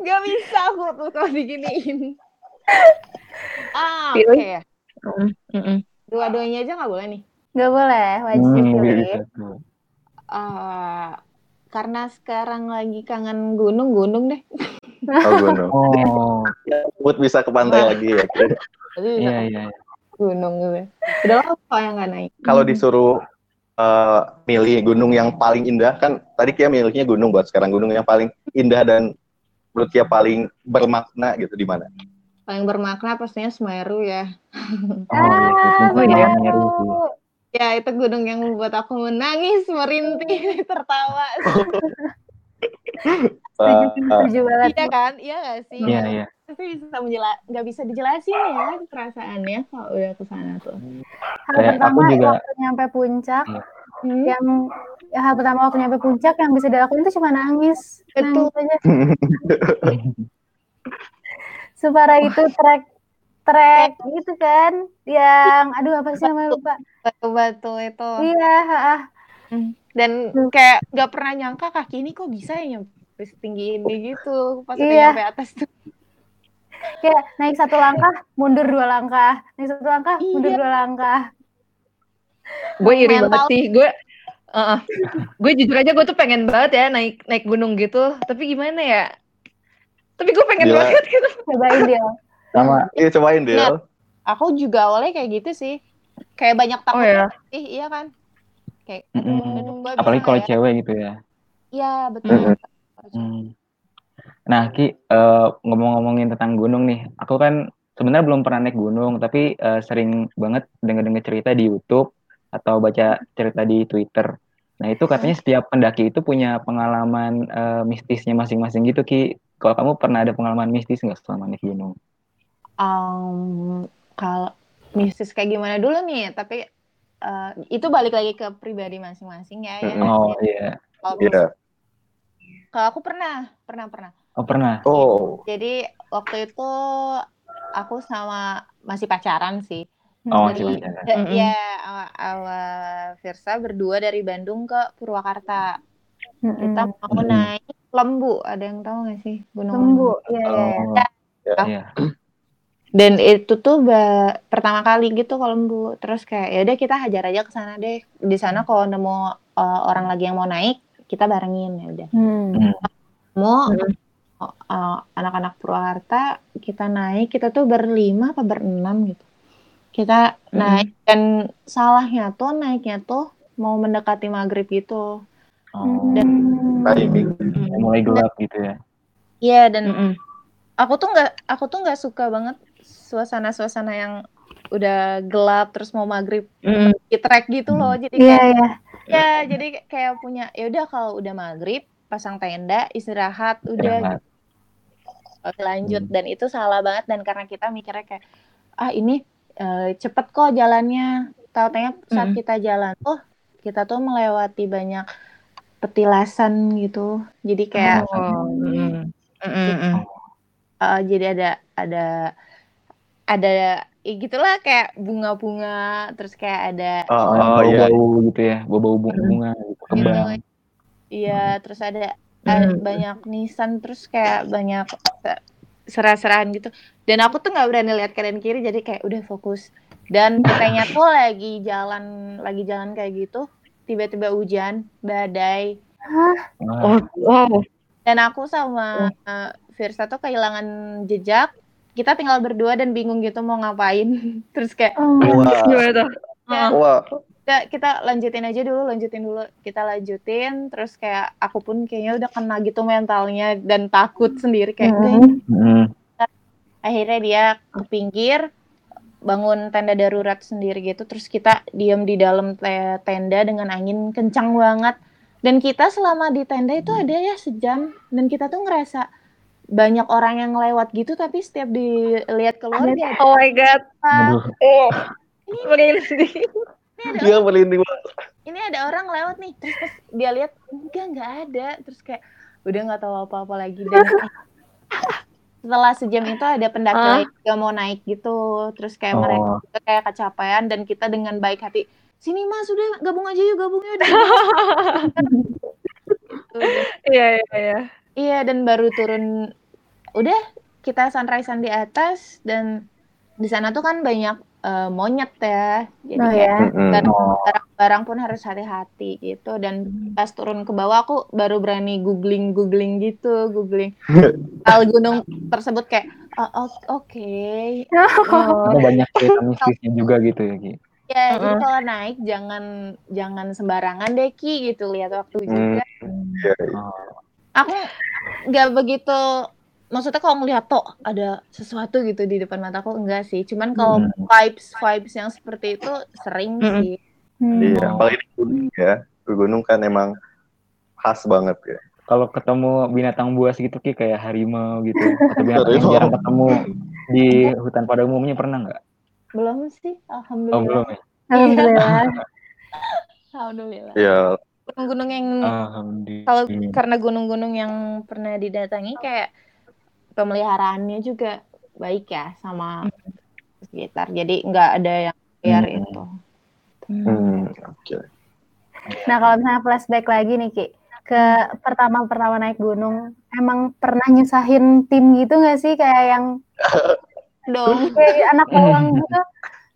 Speaker 6: Gak bisa aku tuh kalau diginiin. Ah, oke.
Speaker 3: Pilih. Mm-mm.
Speaker 6: Dua-duanya aja nggak boleh nih.
Speaker 4: Gak boleh, wajib
Speaker 2: Hmm,
Speaker 4: pilih.
Speaker 2: bisa tuh.
Speaker 6: Eh, karena sekarang lagi kangen gunung-gunung deh.
Speaker 5: Oh, gunung.
Speaker 2: Oh,
Speaker 5: Mood bisa ke pantai lagi ya.
Speaker 2: Iya iya. iya.
Speaker 6: gunung gitu. Udah lama yang nggak naik.
Speaker 5: Kalau disuruh eh, milih gunung yang paling indah kan tadi Kia milihnya gunung buat sekarang gunung yang paling indah dan menurut Kia paling bermakna gitu di mana?
Speaker 6: Paling bermakna pastinya Semeru ya.
Speaker 2: Oh, iya, itu. Semeru.
Speaker 6: Ya itu gunung yang membuat aku menangis, merintih, tertawa.
Speaker 4: Setuju,
Speaker 5: Eh,
Speaker 4: setuju banget.
Speaker 6: Iya kan? Iya nggak sih?
Speaker 2: Iya iya.
Speaker 6: Tapi bisa menjela nggak bisa dijelasin ya perasaannya kalau udah ke sana tuh.
Speaker 4: Hal
Speaker 2: Kayak
Speaker 4: pertama
Speaker 2: aku juga-
Speaker 4: waktu nyampe puncak,
Speaker 2: Iya.
Speaker 6: Hmm?
Speaker 4: yang ya, hal pertama waktu nyampe puncak yang bisa dilakuin itu cuma nangis.
Speaker 6: Betul.
Speaker 4: Nangis aja. Separah itu trek trek gitu kan, yang aduh apa sih namanya lupa.
Speaker 6: Batu-batu itu.
Speaker 4: Iya, ah,
Speaker 6: Dan kayak nggak pernah nyangka kaki ini kok bisa ya nyampe setinggi ini gitu. Pas udah
Speaker 4: Iya.
Speaker 6: nyampe atas tuh.
Speaker 4: Kayak naik satu langkah, mundur dua langkah, naik satu langkah, mundur
Speaker 6: Iya.
Speaker 4: dua langkah.
Speaker 3: Gue iri
Speaker 6: Mental.
Speaker 3: banget sih. Gue Heeh. gue jujur aja gue tuh pengen banget ya naik naik gunung gitu. Tapi gimana ya? Tapi gue pengen
Speaker 5: Gila.
Speaker 3: banget gitu.
Speaker 4: Cobain dia.
Speaker 2: Sama
Speaker 5: Iya cobain deh.
Speaker 6: Nah, Aku juga awalnya kayak gitu sih. Kayak banyak
Speaker 3: Oh
Speaker 6: takutnya
Speaker 3: ya.
Speaker 6: sih, iya kan? Kayak aduh, gua
Speaker 2: apalagi kalau
Speaker 6: ya?
Speaker 2: cewek gitu ya.
Speaker 6: Iya, betul.
Speaker 5: Mm-mm.
Speaker 2: Hmm. Nah, Ki, eh, ngomong-ngomongin tentang gunung nih, aku kan sebenarnya belum pernah naik gunung, tapi eh, sering banget denger-denger cerita di YouTube atau baca cerita di Twitter. Nah, itu katanya setiap pendaki itu punya pengalaman eh, mistisnya masing-masing gitu, Ki. Kalau kamu pernah ada pengalaman mistis nggak selama naik gunung?
Speaker 6: Um, kalau mistis kayak gimana dulu nih, tapi eh, itu balik lagi ke pribadi masing-masing ya. ya nggak
Speaker 2: Oh
Speaker 6: sih?
Speaker 2: iya,
Speaker 6: Kalau
Speaker 5: Iya.
Speaker 6: kalau aku pernah, pernah, pernah.
Speaker 2: Oh pernah.
Speaker 5: Oh.
Speaker 6: Jadi waktu itu aku sama masih pacaran sih.
Speaker 2: Oh,
Speaker 6: Dari-
Speaker 2: masih masih ada.
Speaker 6: Da-
Speaker 3: Mm-mm.
Speaker 6: ya awal, awal Virsa berdua dari Bandung ke Purwakarta. Kita
Speaker 4: Mm-mm.
Speaker 6: mau
Speaker 2: Mm-mm.
Speaker 6: naik Lembu, ada yang tahu nggak sih Gunung
Speaker 4: Lembu, iya iya. iya.
Speaker 2: Oh, iya.
Speaker 6: Dan itu tuh ba- pertama kali gitu ke Lembu. Terus kayak ya udah kita hajar aja ke sana deh. Di sana kalau nemu uh, orang lagi yang mau naik, kita barengin ya udah.
Speaker 4: Hmm.
Speaker 6: Mau
Speaker 3: Mm-mm.
Speaker 6: Uh, anak-anak Purwakarta kita naik, kita tuh berlima apa berenam gitu. Kita naik dan salahnya tuh naiknya tuh mau mendekati maghrib gitu.
Speaker 2: Oh,
Speaker 4: Hmm.
Speaker 5: Timing.
Speaker 2: mulai gelap gitu ya.
Speaker 6: Iya dan
Speaker 3: Mm-mm.
Speaker 6: aku tuh nggak aku tuh nggak suka banget suasana-suasana yang udah gelap terus mau maghrib
Speaker 3: Mm.
Speaker 6: di trek gitu loh jadi kayak
Speaker 4: iya.
Speaker 6: ya jadi kayak punya ya udah kalau udah maghrib pasang tenda istirahat udah
Speaker 2: Istirahat.
Speaker 6: Lanjut
Speaker 2: Hmm.
Speaker 6: dan itu salah banget dan karena kita mikirnya kayak ah ini eh, cepet kok jalannya tahu-taunya saat
Speaker 3: Mm.
Speaker 6: kita jalan tuh kita tuh melewati banyak petilasan gitu jadi kayak
Speaker 3: Oh, mm. Mm-mm.
Speaker 6: Uh, jadi ada ada ada ya gitulah kayak bunga-bunga terus kayak ada
Speaker 5: Oh,
Speaker 2: Oh,
Speaker 5: oh iya.
Speaker 2: bau-bau gitu ya, bau-bau bu- bunga gitu, kembang.
Speaker 6: iya terus ada, ada
Speaker 3: Hmm.
Speaker 6: banyak nisan terus kayak banyak se- serah-serahan gitu dan aku tuh nggak berani lihat kanan kiri jadi kayak udah fokus dan kitanya tuh lagi jalan lagi jalan kayak gitu tiba-tiba hujan badai
Speaker 2: Wah,
Speaker 3: Oh, wow.
Speaker 6: dan aku sama uh, Virsa tuh kehilangan jejak kita tinggal berdua dan bingung gitu mau ngapain terus kayak
Speaker 4: Oh.
Speaker 5: Wah.
Speaker 3: Gimana tuh?
Speaker 6: Ya.
Speaker 5: Wah.
Speaker 6: Kita, kita lanjutin aja dulu, lanjutin dulu. Kita lanjutin, terus kayak aku pun kayaknya udah kena gitu mentalnya dan takut sendiri kayak udah,
Speaker 4: Hmm.
Speaker 2: mm,
Speaker 6: akhirnya dia ke pinggir bangun tenda darurat sendiri gitu terus kita diam di dalam te- tenda dengan angin kencang banget dan kita selama di tenda itu ada ya sejam dan kita tuh ngerasa banyak orang yang lewat gitu tapi setiap dilihat keluar dia
Speaker 3: Oh my god. Oh. Merinding.
Speaker 6: ini ada
Speaker 5: Iya merinding banget.
Speaker 6: ini ada orang lewat nih terus pas dia lihat enggak nggak ada terus kayak udah nggak tahu apa-apa lagi dan setelah sejam itu ada pendaki
Speaker 3: Ah.
Speaker 6: lain juga mau naik gitu terus kayak mereka
Speaker 2: oh,
Speaker 6: juga kayak kecapean dan kita dengan baik hati sini mas udah gabung aja yuk gabung yuk Udah.
Speaker 3: Iya, iya, iya.
Speaker 6: iya dan baru turun udah kita sunrisean di atas dan di sana tuh kan banyak eh, monyet ya jadi
Speaker 4: Oh
Speaker 6: kayak
Speaker 4: ya.
Speaker 6: barang-
Speaker 2: oh,
Speaker 6: barang-barang pun harus hati-hati gitu dan pas turun ke bawah aku baru berani googling googling gitu googling hal gunung tersebut kayak "Oh, oke
Speaker 3: Oh.
Speaker 2: ada banyak cerita mistisnya juga gitu ya, Ki.
Speaker 6: ya jadi
Speaker 3: Mm-mm.
Speaker 6: kalau naik jangan jangan sembarangan deh ki gitu lihat waktu
Speaker 5: Hmm.
Speaker 6: juga
Speaker 5: Iya, iya.
Speaker 2: Oh,
Speaker 6: aku nggak begitu maksudnya kalau ngelihat toh ada sesuatu gitu di depan mataku enggak sih cuman kalau
Speaker 2: Hmm.
Speaker 6: vibes vibes yang seperti itu sering
Speaker 3: Mm-mm.
Speaker 6: sih
Speaker 4: Hmm.
Speaker 5: Iya, apalagi di gunung ya. Di gunung kan emang khas banget ya.
Speaker 2: Kalau ketemu binatang buas gitu Ki kayak harimau gitu atau binatang yang jarang ketemu di hutan pada umumnya pernah nggak?
Speaker 6: belum sih
Speaker 2: Oh
Speaker 6: alhamdulillah
Speaker 2: belum ya.
Speaker 4: Alhamdulillah.
Speaker 6: alhamdulillah
Speaker 5: Ya,
Speaker 6: gunung-gunung yang
Speaker 2: Alhamdulillah.
Speaker 6: kalau karena gunung-gunung yang pernah didatangi kayak pemeliharaannya juga baik ya sama sekitar jadi nggak ada yang liar
Speaker 2: Hmm.
Speaker 6: itu
Speaker 5: hmm, oke.
Speaker 4: Nah kalau misalnya flashback lagi nih Ki, ke pertama-pertama naik gunung, emang pernah nyusahin tim gitu nggak sih kayak yang
Speaker 6: dong
Speaker 4: kayak anak bawang gitu?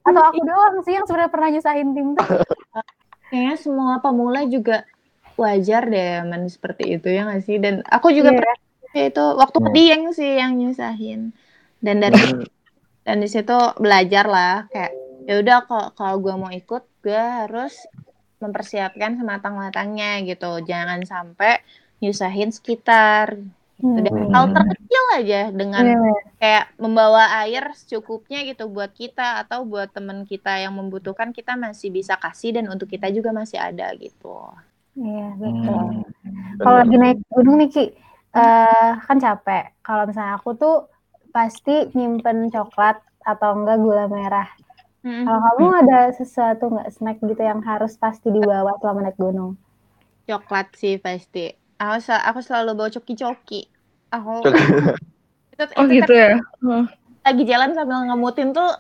Speaker 4: Atau aku doang sih yang sebenarnya pernah nyusahin tim tuh?
Speaker 6: kayaknya semua pemula juga wajar deh men seperti itu ya nggak sih dan aku juga
Speaker 4: Iya.
Speaker 6: pernah itu waktu
Speaker 2: Hmm.
Speaker 6: Dieng sih yang nyusahin dan dari dan di situ belajar lah kayak ya udah kalau kalau gue mau ikut gue harus mempersiapkan sematang-matangnya gitu jangan sampai nyusahin sekitar
Speaker 4: Hmm.
Speaker 6: udah
Speaker 2: Hmm.
Speaker 6: hal terkecil aja dengan
Speaker 4: Iya.
Speaker 6: kayak membawa air secukupnya gitu buat kita atau buat teman kita yang membutuhkan kita masih bisa kasih dan untuk kita juga masih ada gitu
Speaker 4: Iya betul.
Speaker 2: Hmm.
Speaker 4: Kalau lagi naik gunung nih Ki, eh, kan capek. Kalau misalnya aku tuh pasti nyimpen coklat atau enggak gula merah. Kalau kamu ada sesuatu nggak snack gitu yang harus pasti dibawa selama naik gunung?
Speaker 6: coklat sih pasti aku sel- aku selalu bawa coki-coki aku itu,
Speaker 3: Oh
Speaker 6: itu
Speaker 3: gitu ya. Oh.
Speaker 6: lagi jalan sambil ngemutin tuh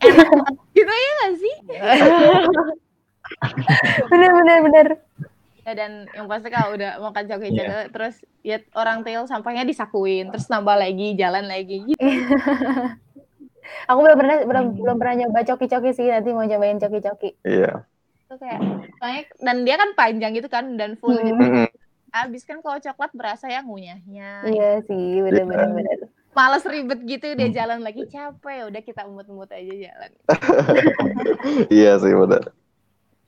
Speaker 6: enak gitu ya nggak sih
Speaker 4: bener bener bener
Speaker 6: ya, dan yang pasti kalau udah makan coki-coki terus ya orang tail sampahnya disakuin terus nambah lagi jalan lagi gitu
Speaker 4: aku belum pernah belum belum pernah nyoba coki-coki sih nanti mau cobain coki-coki
Speaker 5: Iya.
Speaker 6: itu kayak soalnya dan dia kan panjang gitu kan dan full
Speaker 4: Hmm.
Speaker 6: gitu
Speaker 5: Mm-mm.
Speaker 6: abis kan kalau coklat berasa ya ngunyahnya
Speaker 4: iya sih bener bener bener
Speaker 6: males ribet gitu dia jalan lagi capek ya udah kita umut-umut aja jalan
Speaker 5: Iya sih benar.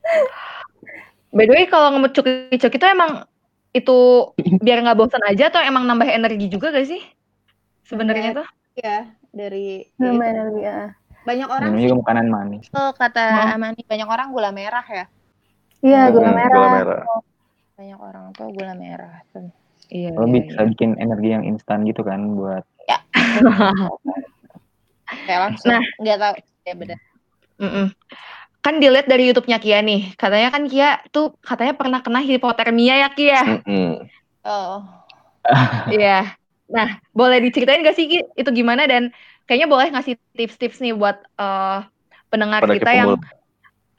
Speaker 3: By the way, kalau ngemut cuki-cuki itu emang itu biar nggak bosan aja atau emang nambah energi juga gak sih? Sebenarnya tuh.
Speaker 6: ya dari
Speaker 4: bener
Speaker 6: itu.
Speaker 4: bener ya.
Speaker 6: banyak orang
Speaker 2: Ini juga makanan manis.
Speaker 6: tuh kata
Speaker 3: Oh.
Speaker 6: Amani banyak orang gula merah ya
Speaker 4: iya gula
Speaker 5: Mm,
Speaker 4: merah
Speaker 5: Gula merah.
Speaker 6: banyak orang tuh gula merah tuh.
Speaker 3: Iya.
Speaker 2: Lo bisa bikin energi yang instan gitu kan buat
Speaker 6: kayak langsung
Speaker 3: Nah.
Speaker 6: nggak tahu ya bener
Speaker 3: Mm-mm. Kan dilihat dari YouTube-nya Kia nih. Katanya kan Kia tuh katanya pernah kena hipotermia ya Kia.
Speaker 5: Mm-mm.
Speaker 6: oh
Speaker 3: Iya. Nah, boleh diceritain gak sih Ki itu gimana dan kayaknya boleh ngasih tips-tips nih buat eh, pendengar
Speaker 5: Pendaki
Speaker 3: kita yang
Speaker 5: pemula.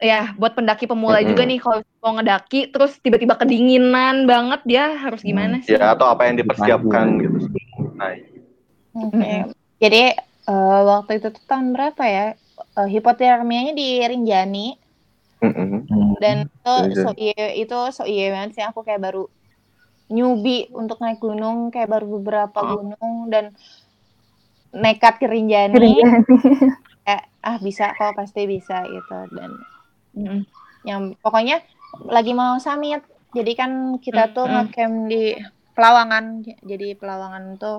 Speaker 3: ya buat pendaki pemula
Speaker 5: Mm-mm.
Speaker 3: juga nih kalau mau ngedaki terus tiba-tiba kedinginan banget dia harus gimana sih?
Speaker 5: Ya atau apa yang dipersiapkan gitu sebelum naik.
Speaker 6: oke
Speaker 3: Mm-mm.
Speaker 6: jadi eh, waktu itu tuh tahun berapa ya Eh, hipotermianya di Rinjani
Speaker 5: Mm-mm.
Speaker 6: dan itu
Speaker 5: Iya.
Speaker 6: so iya itu so iya banget sih aku kayak baru newbie untuk naik gunung kayak baru beberapa
Speaker 3: Oh.
Speaker 6: gunung dan nekat ke Rinjani
Speaker 4: Keringan.
Speaker 6: kayak ah bisa kok pasti bisa gitu dan
Speaker 3: Mm-mm.
Speaker 6: yang pokoknya lagi mau summit jadi kan kita tuh
Speaker 3: Mm-mm.
Speaker 6: ngecamp di Pelawangan jadi Pelawangan tuh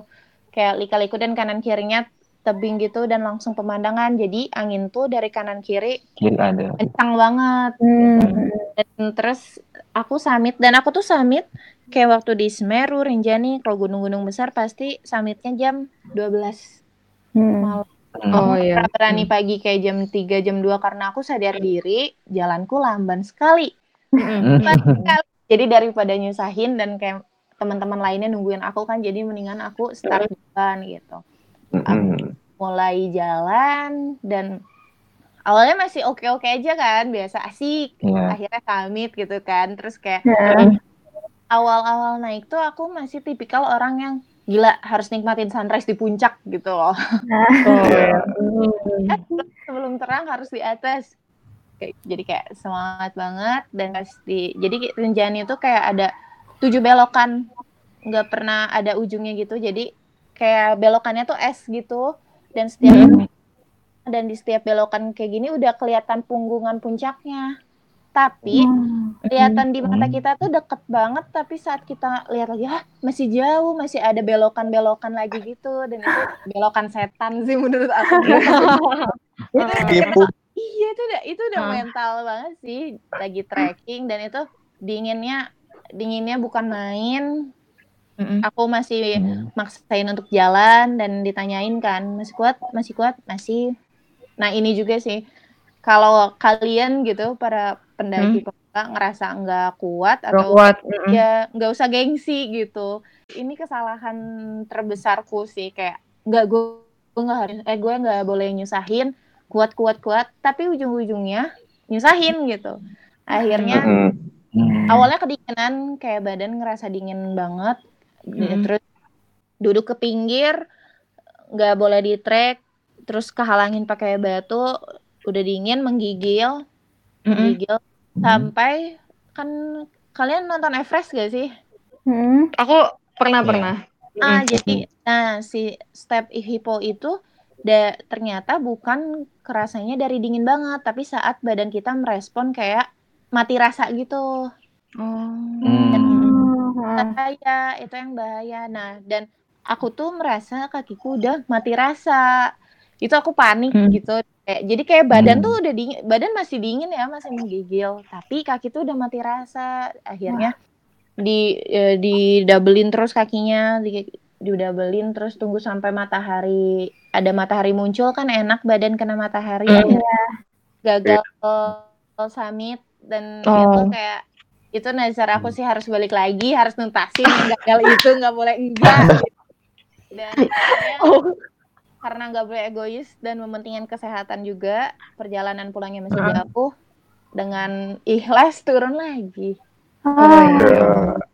Speaker 6: kayak lika-liku dan kanan kirinya tebing gitu dan langsung pemandangan jadi angin tuh dari kanan kiri
Speaker 2: ada.
Speaker 6: kencang banget
Speaker 4: Hmm.
Speaker 6: dan terus aku summit dan aku tuh summit kayak waktu di Semeru Rinjani kalau gunung-gunung besar pasti summitnya jam 12
Speaker 4: Hmm.
Speaker 6: malam
Speaker 3: Oh iya.
Speaker 6: Pernah berani pagi kayak jam 3 jam 2 karena aku sadar diri jalanku lamban sekali
Speaker 3: Mm-mm.
Speaker 6: jadi daripada nyusahin dan kayak teman-teman lainnya nungguin aku kan jadi mendingan aku start duluan gitu
Speaker 5: Mm-mm.
Speaker 6: mulai jalan dan awalnya masih oke-oke aja kan biasa asik
Speaker 2: Iya.
Speaker 6: akhirnya summit gitu kan terus kayak
Speaker 4: Ya.
Speaker 6: awal-awal naik tuh aku masih tipikal orang yang gila harus nikmatin sunrise di puncak gitu loh
Speaker 3: Oh,
Speaker 5: Iya.
Speaker 3: Mm.
Speaker 6: Kan sebelum terang harus di atas Kayak- jadi kayak semangat banget dan pas di jadi Rinjani itu kayak ada tujuh belokan nggak pernah ada ujungnya gitu jadi kayak belokannya tuh es gitu dan setiap
Speaker 2: Hmm.
Speaker 6: dan di setiap belokan kayak gini udah kelihatan punggungan puncaknya tapi
Speaker 4: Hmm.
Speaker 6: kelihatan di mata kita tuh deket banget tapi saat kita lihat lagi ah masih jauh masih ada belokan-belokan lagi gitu dan itu belokan setan sih menurut aku itu
Speaker 5: Tipu.
Speaker 6: iya itu udah itu udah
Speaker 3: Ah.
Speaker 6: mental banget sih lagi trekking dan itu dinginnya dinginnya bukan main
Speaker 3: Mm-mm.
Speaker 6: aku masih
Speaker 2: Hmm.
Speaker 6: maksain untuk jalan dan ditanyain kan masih kuat masih kuat masih nah ini juga sih kalau kalian gitu para pendaki pemula ngerasa nggak kuat atau
Speaker 3: kuat. Mm-mm.
Speaker 6: ya nggak usah gengsi gitu ini kesalahan terbesarku sih kayak nggak gue gue nggak harus eh gue nggak boleh nyusahin kuat kuat kuat tapi ujung-ujungnya nyusahin gitu akhirnya
Speaker 5: Mm-mm.
Speaker 2: Hmm.
Speaker 6: awalnya kedinginan kayak badan ngerasa dingin banget
Speaker 3: Mm.
Speaker 6: terus duduk ke pinggir nggak boleh di trek terus kehalangin pakai batu udah dingin menggigil
Speaker 3: Mm-mm.
Speaker 6: menggigil
Speaker 2: Hmm.
Speaker 6: sampai kan kalian nonton Everest gak sih
Speaker 4: Hmm.
Speaker 3: Aku pernah
Speaker 2: Iya.
Speaker 3: pernah.
Speaker 6: ah
Speaker 3: Mm.
Speaker 6: jadi nah si step hipo itu da- ternyata bukan kerasanya dari dingin banget tapi saat badan kita merespon kayak mati rasa gitu
Speaker 2: Hmm.
Speaker 6: Bahaya itu yang bahaya. Nah dan aku tuh merasa kakiku udah mati rasa. Itu aku panik
Speaker 3: Hmm.
Speaker 6: gitu. Kayak jadi kayak badan
Speaker 2: Hmm.
Speaker 6: tuh udah dingin badan masih dingin ya masih menggigil. Tapi kaki tuh udah mati rasa. Akhirnya di eh, di doublein terus kakinya di doublein terus tunggu sampai matahari ada matahari muncul kan enak badan kena matahari
Speaker 3: Hmm.
Speaker 6: akhirnya. Gagal summit dan
Speaker 3: Oh.
Speaker 6: itu kayak itu nazar aku sih harus balik lagi harus nuntasin gagal itu nggak boleh enggak gitu. dan
Speaker 3: Oh.
Speaker 6: karena nggak boleh egois dan mementingkan kesehatan juga perjalanan pulangnya masih
Speaker 3: Heeh.
Speaker 6: jauh dengan ikhlas turun lagi
Speaker 3: Oh,
Speaker 4: Oh,
Speaker 3: iya.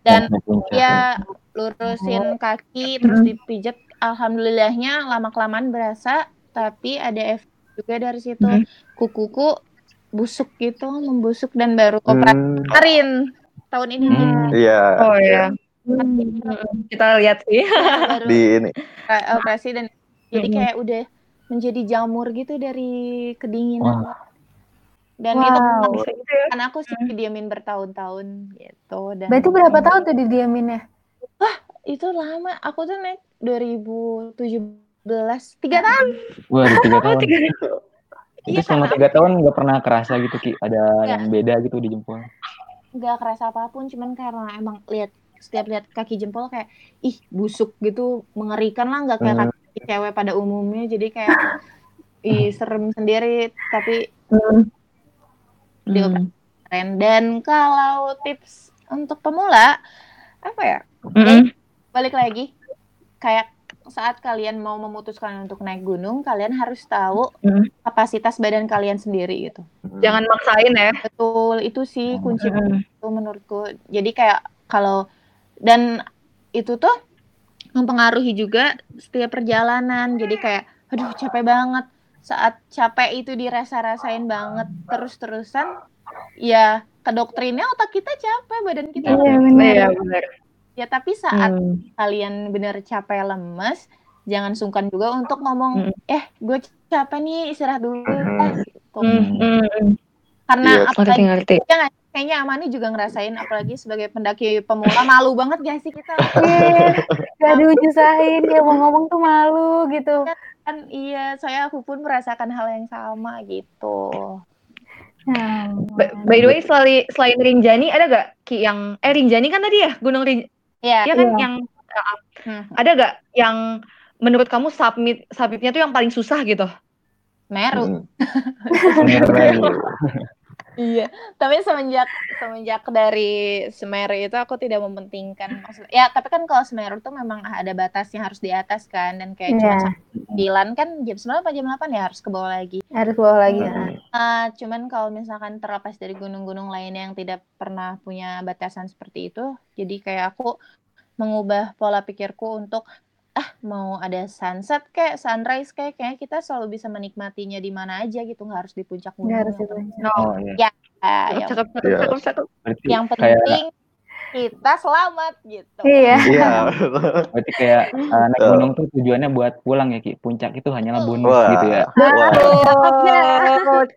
Speaker 6: dan ya lurusin kaki terus dipijat alhamdulillahnya lama kelamaan berasa tapi ada efek juga dari situ
Speaker 3: Mhm.
Speaker 6: kukuku busuk gitu membusuk dan baru operasi
Speaker 5: Hmm,
Speaker 6: kemarin tahun ini
Speaker 2: Hmm.
Speaker 5: Iya.
Speaker 3: Oh ya.
Speaker 6: Hmm.
Speaker 3: Kita lihat sih.
Speaker 6: baru
Speaker 5: Di ini.
Speaker 6: operasi dan jadi
Speaker 3: Mhm.
Speaker 6: kayak udah menjadi jamur gitu dari kedinginan
Speaker 2: Wah.
Speaker 6: dan
Speaker 4: Wow.
Speaker 6: itu
Speaker 3: Bisa gitu ya.
Speaker 6: kan aku sih diamin bertahun-tahun gitu dan
Speaker 4: Berarti berapa tahun tuh didiaminnya?
Speaker 6: itu lama aku tuh naik 2017 tiga tahun
Speaker 2: Wah, ada tiga tahun.
Speaker 3: Tiga-
Speaker 2: Itu
Speaker 6: Iya,
Speaker 2: selama tiga tahun nggak pernah kerasa gitu ki ada
Speaker 6: Nggak.
Speaker 2: yang beda gitu di jempol.
Speaker 6: nggak kerasa apa pun cuman karena emang lihat setiap lihat kaki jempol kayak ih busuk gitu mengerikan lah nggak kayak
Speaker 5: Hmm.
Speaker 6: kaki cewek pada umumnya jadi kayak ih serem sendiri tapi
Speaker 3: Hmm.
Speaker 6: dia keren dan kalau tips untuk pemula apa ya
Speaker 3: Mm-mm.
Speaker 6: balik lagi kayak saat kalian mau memutuskan untuk naik gunung kalian harus tahu
Speaker 3: Hmm.
Speaker 6: kapasitas badan kalian sendiri gitu
Speaker 3: Jangan maksain ya.
Speaker 6: betul itu sih kunci
Speaker 3: Mm-mm.
Speaker 6: itu menurutku. Jadi kayak kalau dan itu tuh mempengaruhi juga setiap perjalanan. Jadi kayak aduh capek banget. Saat capek itu dirasa-rasain banget terus-terusan ya ke doktrinnya otak kita capek, badan kita
Speaker 4: Iya benar.
Speaker 3: Iya benar.
Speaker 6: Ya tapi saat
Speaker 3: Hmm.
Speaker 6: kalian bener capek lemes, jangan sungkan juga untuk ngomong,
Speaker 3: Mm.
Speaker 6: eh gue capek nih istirahat dulu lah. Gitu.
Speaker 3: Hmm, hmm, hmm.
Speaker 6: Karena
Speaker 5: Iya,
Speaker 6: apalagi
Speaker 3: Ngerti ngerti.
Speaker 6: Ya kayaknya Amani juga ngerasain apalagi sebagai pendaki pemula malu banget gak sih kita
Speaker 4: Iya, gak diujusain, kayak mau ngomong tuh malu gitu.
Speaker 6: kan iya saya aku pun merasakan hal yang sama gitu
Speaker 4: Nah,
Speaker 3: By, by the way, selain, selain Rinjani, ada gak Ki yang eh Rinjani kan tadi ya Gunung Rinjani
Speaker 6: ya
Speaker 3: ya kan
Speaker 4: Iya.
Speaker 3: yang uh,
Speaker 6: Hmm.
Speaker 3: ada gak yang menurut kamu submit submitnya tuh yang paling susah gitu?
Speaker 6: Meru
Speaker 5: Hmm.
Speaker 6: iya tapi semenjak semenjak dari Semeru itu aku tidak mementingkan maksud ya tapi kan kalau Semeru tuh memang ada batasnya harus di atas kan dan kayak cuma
Speaker 4: Iya.
Speaker 6: sampai 9 kan jam 9 apa jam 8 ya harus ke bawah lagi
Speaker 4: harus bawa lagi.
Speaker 5: Hmm.
Speaker 6: Ah, cuman kalau misalkan terlepas dari gunung-gunung lainnya yang tidak pernah punya batasan seperti itu, jadi kayak aku mengubah pola pikirku untuk ah mau ada sunset kayak sunrise kayak kayak kita selalu bisa menikmatinya di mana aja gitu nggak harus di puncak gunung.
Speaker 4: Nggak harus.
Speaker 3: No.
Speaker 2: Oh iya.
Speaker 6: Yang,
Speaker 3: Cakep, cakep,
Speaker 5: Iya.
Speaker 3: cakep, cakep.
Speaker 2: Berarti
Speaker 6: yang
Speaker 2: kayak
Speaker 6: penting kita selamat gitu.
Speaker 4: Iya.
Speaker 5: Iya.
Speaker 2: berarti kayak uh, naik gunung tuh tujuannya buat pulang ya ki. Puncak itu hanyalah bonus
Speaker 5: Wah.
Speaker 2: gitu ya.
Speaker 5: Wah.
Speaker 3: Cakep.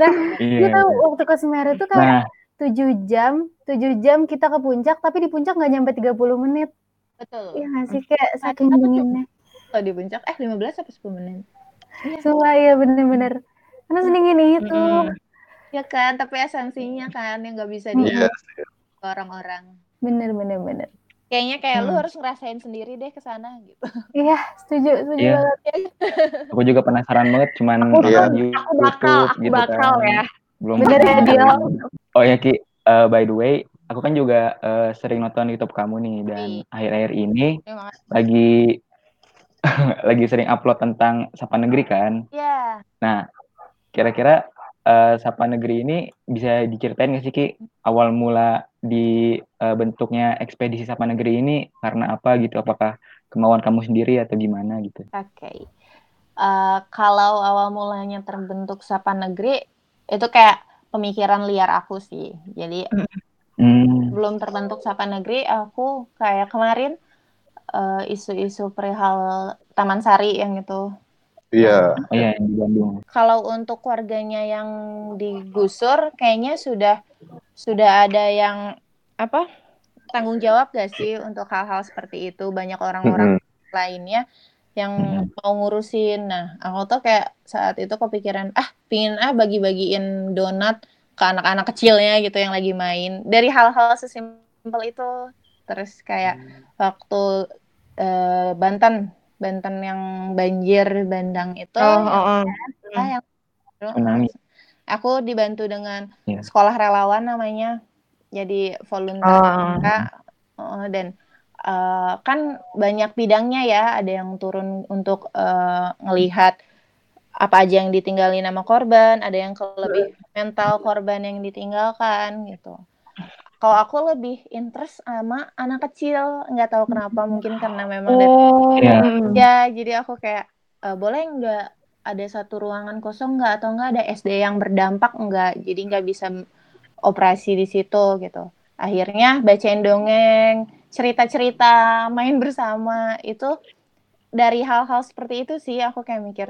Speaker 4: Nah,
Speaker 2: Iya.
Speaker 4: Gue tahu waktu ke Semeru tuh kayak
Speaker 2: Nah,
Speaker 4: 7 jam, 7 jam kita ke puncak, tapi di puncak nggak nyampe 30 menit.
Speaker 6: Betul.
Speaker 4: Iya nggak sih? Kayak saking
Speaker 6: Apa tuh?
Speaker 4: dinginnya.
Speaker 6: Kalau di puncak eh 15 apa 10 menit.
Speaker 4: Sumpah iya bener-bener. Karena sedingin itu.
Speaker 3: Mm-mm.
Speaker 6: Ya kan, tapi esensinya kan yang nggak bisa di
Speaker 5: Iya.
Speaker 6: orang-orang.
Speaker 4: Bener, bener, bener.
Speaker 6: Kayaknya kayak lu
Speaker 3: Hmm.
Speaker 6: harus ngerasain sendiri deh ke sana gitu.
Speaker 4: Iya, setuju, setuju
Speaker 2: Iya.
Speaker 4: banget.
Speaker 2: aku juga penasaran banget cuman
Speaker 3: Aku,
Speaker 5: Iya.
Speaker 3: aku bakal,
Speaker 2: YouTube
Speaker 3: aku
Speaker 2: gitu
Speaker 3: bakal
Speaker 2: kan.
Speaker 3: ya.
Speaker 2: Belum
Speaker 4: Bener ya, Dio?
Speaker 2: Oh ya Ki, eh, by the way, aku kan juga eh, sering nonton YouTube kamu nih dan
Speaker 6: Iya.
Speaker 2: akhir-akhir ini lagi lagi sering upload tentang Sapa Negeri kan.
Speaker 6: Ya,
Speaker 2: Nah, kira-kira eh, Sapa Negeri ini bisa diceritain nggak sih Ki awal mula di eh, bentuknya ekspedisi Sapa Negeri ini karena apa gitu? Apakah kemauan kamu sendiri atau gimana gitu?
Speaker 6: oke. Eh, kalau awal mulanya terbentuk Sapa Negeri itu kayak pemikiran liar aku sih. Jadi
Speaker 2: Hmm,
Speaker 6: belum terbentuk Sapa Negeri, aku kayak kemarin eh, isu-isu perihal Taman Sari yang itu.
Speaker 5: Iya.
Speaker 2: oh iya yang di Bandung.
Speaker 6: Kalau untuk warganya yang digusur, kayaknya sudah sudah ada yang apa tanggung jawab gak sih untuk hal-hal seperti itu? Banyak orang-orang
Speaker 5: Mm-mm.
Speaker 6: lainnya yang
Speaker 2: Mm-mm.
Speaker 6: mau ngurusin. Nah, aku tuh kayak saat itu kepikiran, ah, pingin ah bagi-bagiin donat ke anak-anak kecilnya gitu yang lagi main. Dari hal-hal sesimpel itu. Terus kayak waktu eh, Banten, Banten yang banjir bandang itu,
Speaker 3: Oh, oh, oh.
Speaker 6: ah, yang aku dibantu dengan
Speaker 2: Iya.
Speaker 6: sekolah relawan namanya. Jadi volunteer
Speaker 3: Oh.
Speaker 6: mereka. Oh, dan eh, kan banyak bidangnya ya, ada yang turun untuk eh, ngelihat apa aja yang ditinggalin sama korban, ada yang ke lebih mental korban yang ditinggalkan gitu. Kalau aku lebih interest sama anak kecil, nggak tahu kenapa, mungkin karena memang dari
Speaker 3: Oh.
Speaker 2: Iya.
Speaker 3: mm.
Speaker 6: ya, jadi aku kayak "Eh, boleh nggak ada satu ruangan kosong nggak atau nggak ada SD yang berdampak nggak, jadi nggak bisa operasi di situ gitu. Akhirnya bacain dongeng, cerita-cerita, main bersama itu dari hal-hal seperti itu sih aku kayak mikir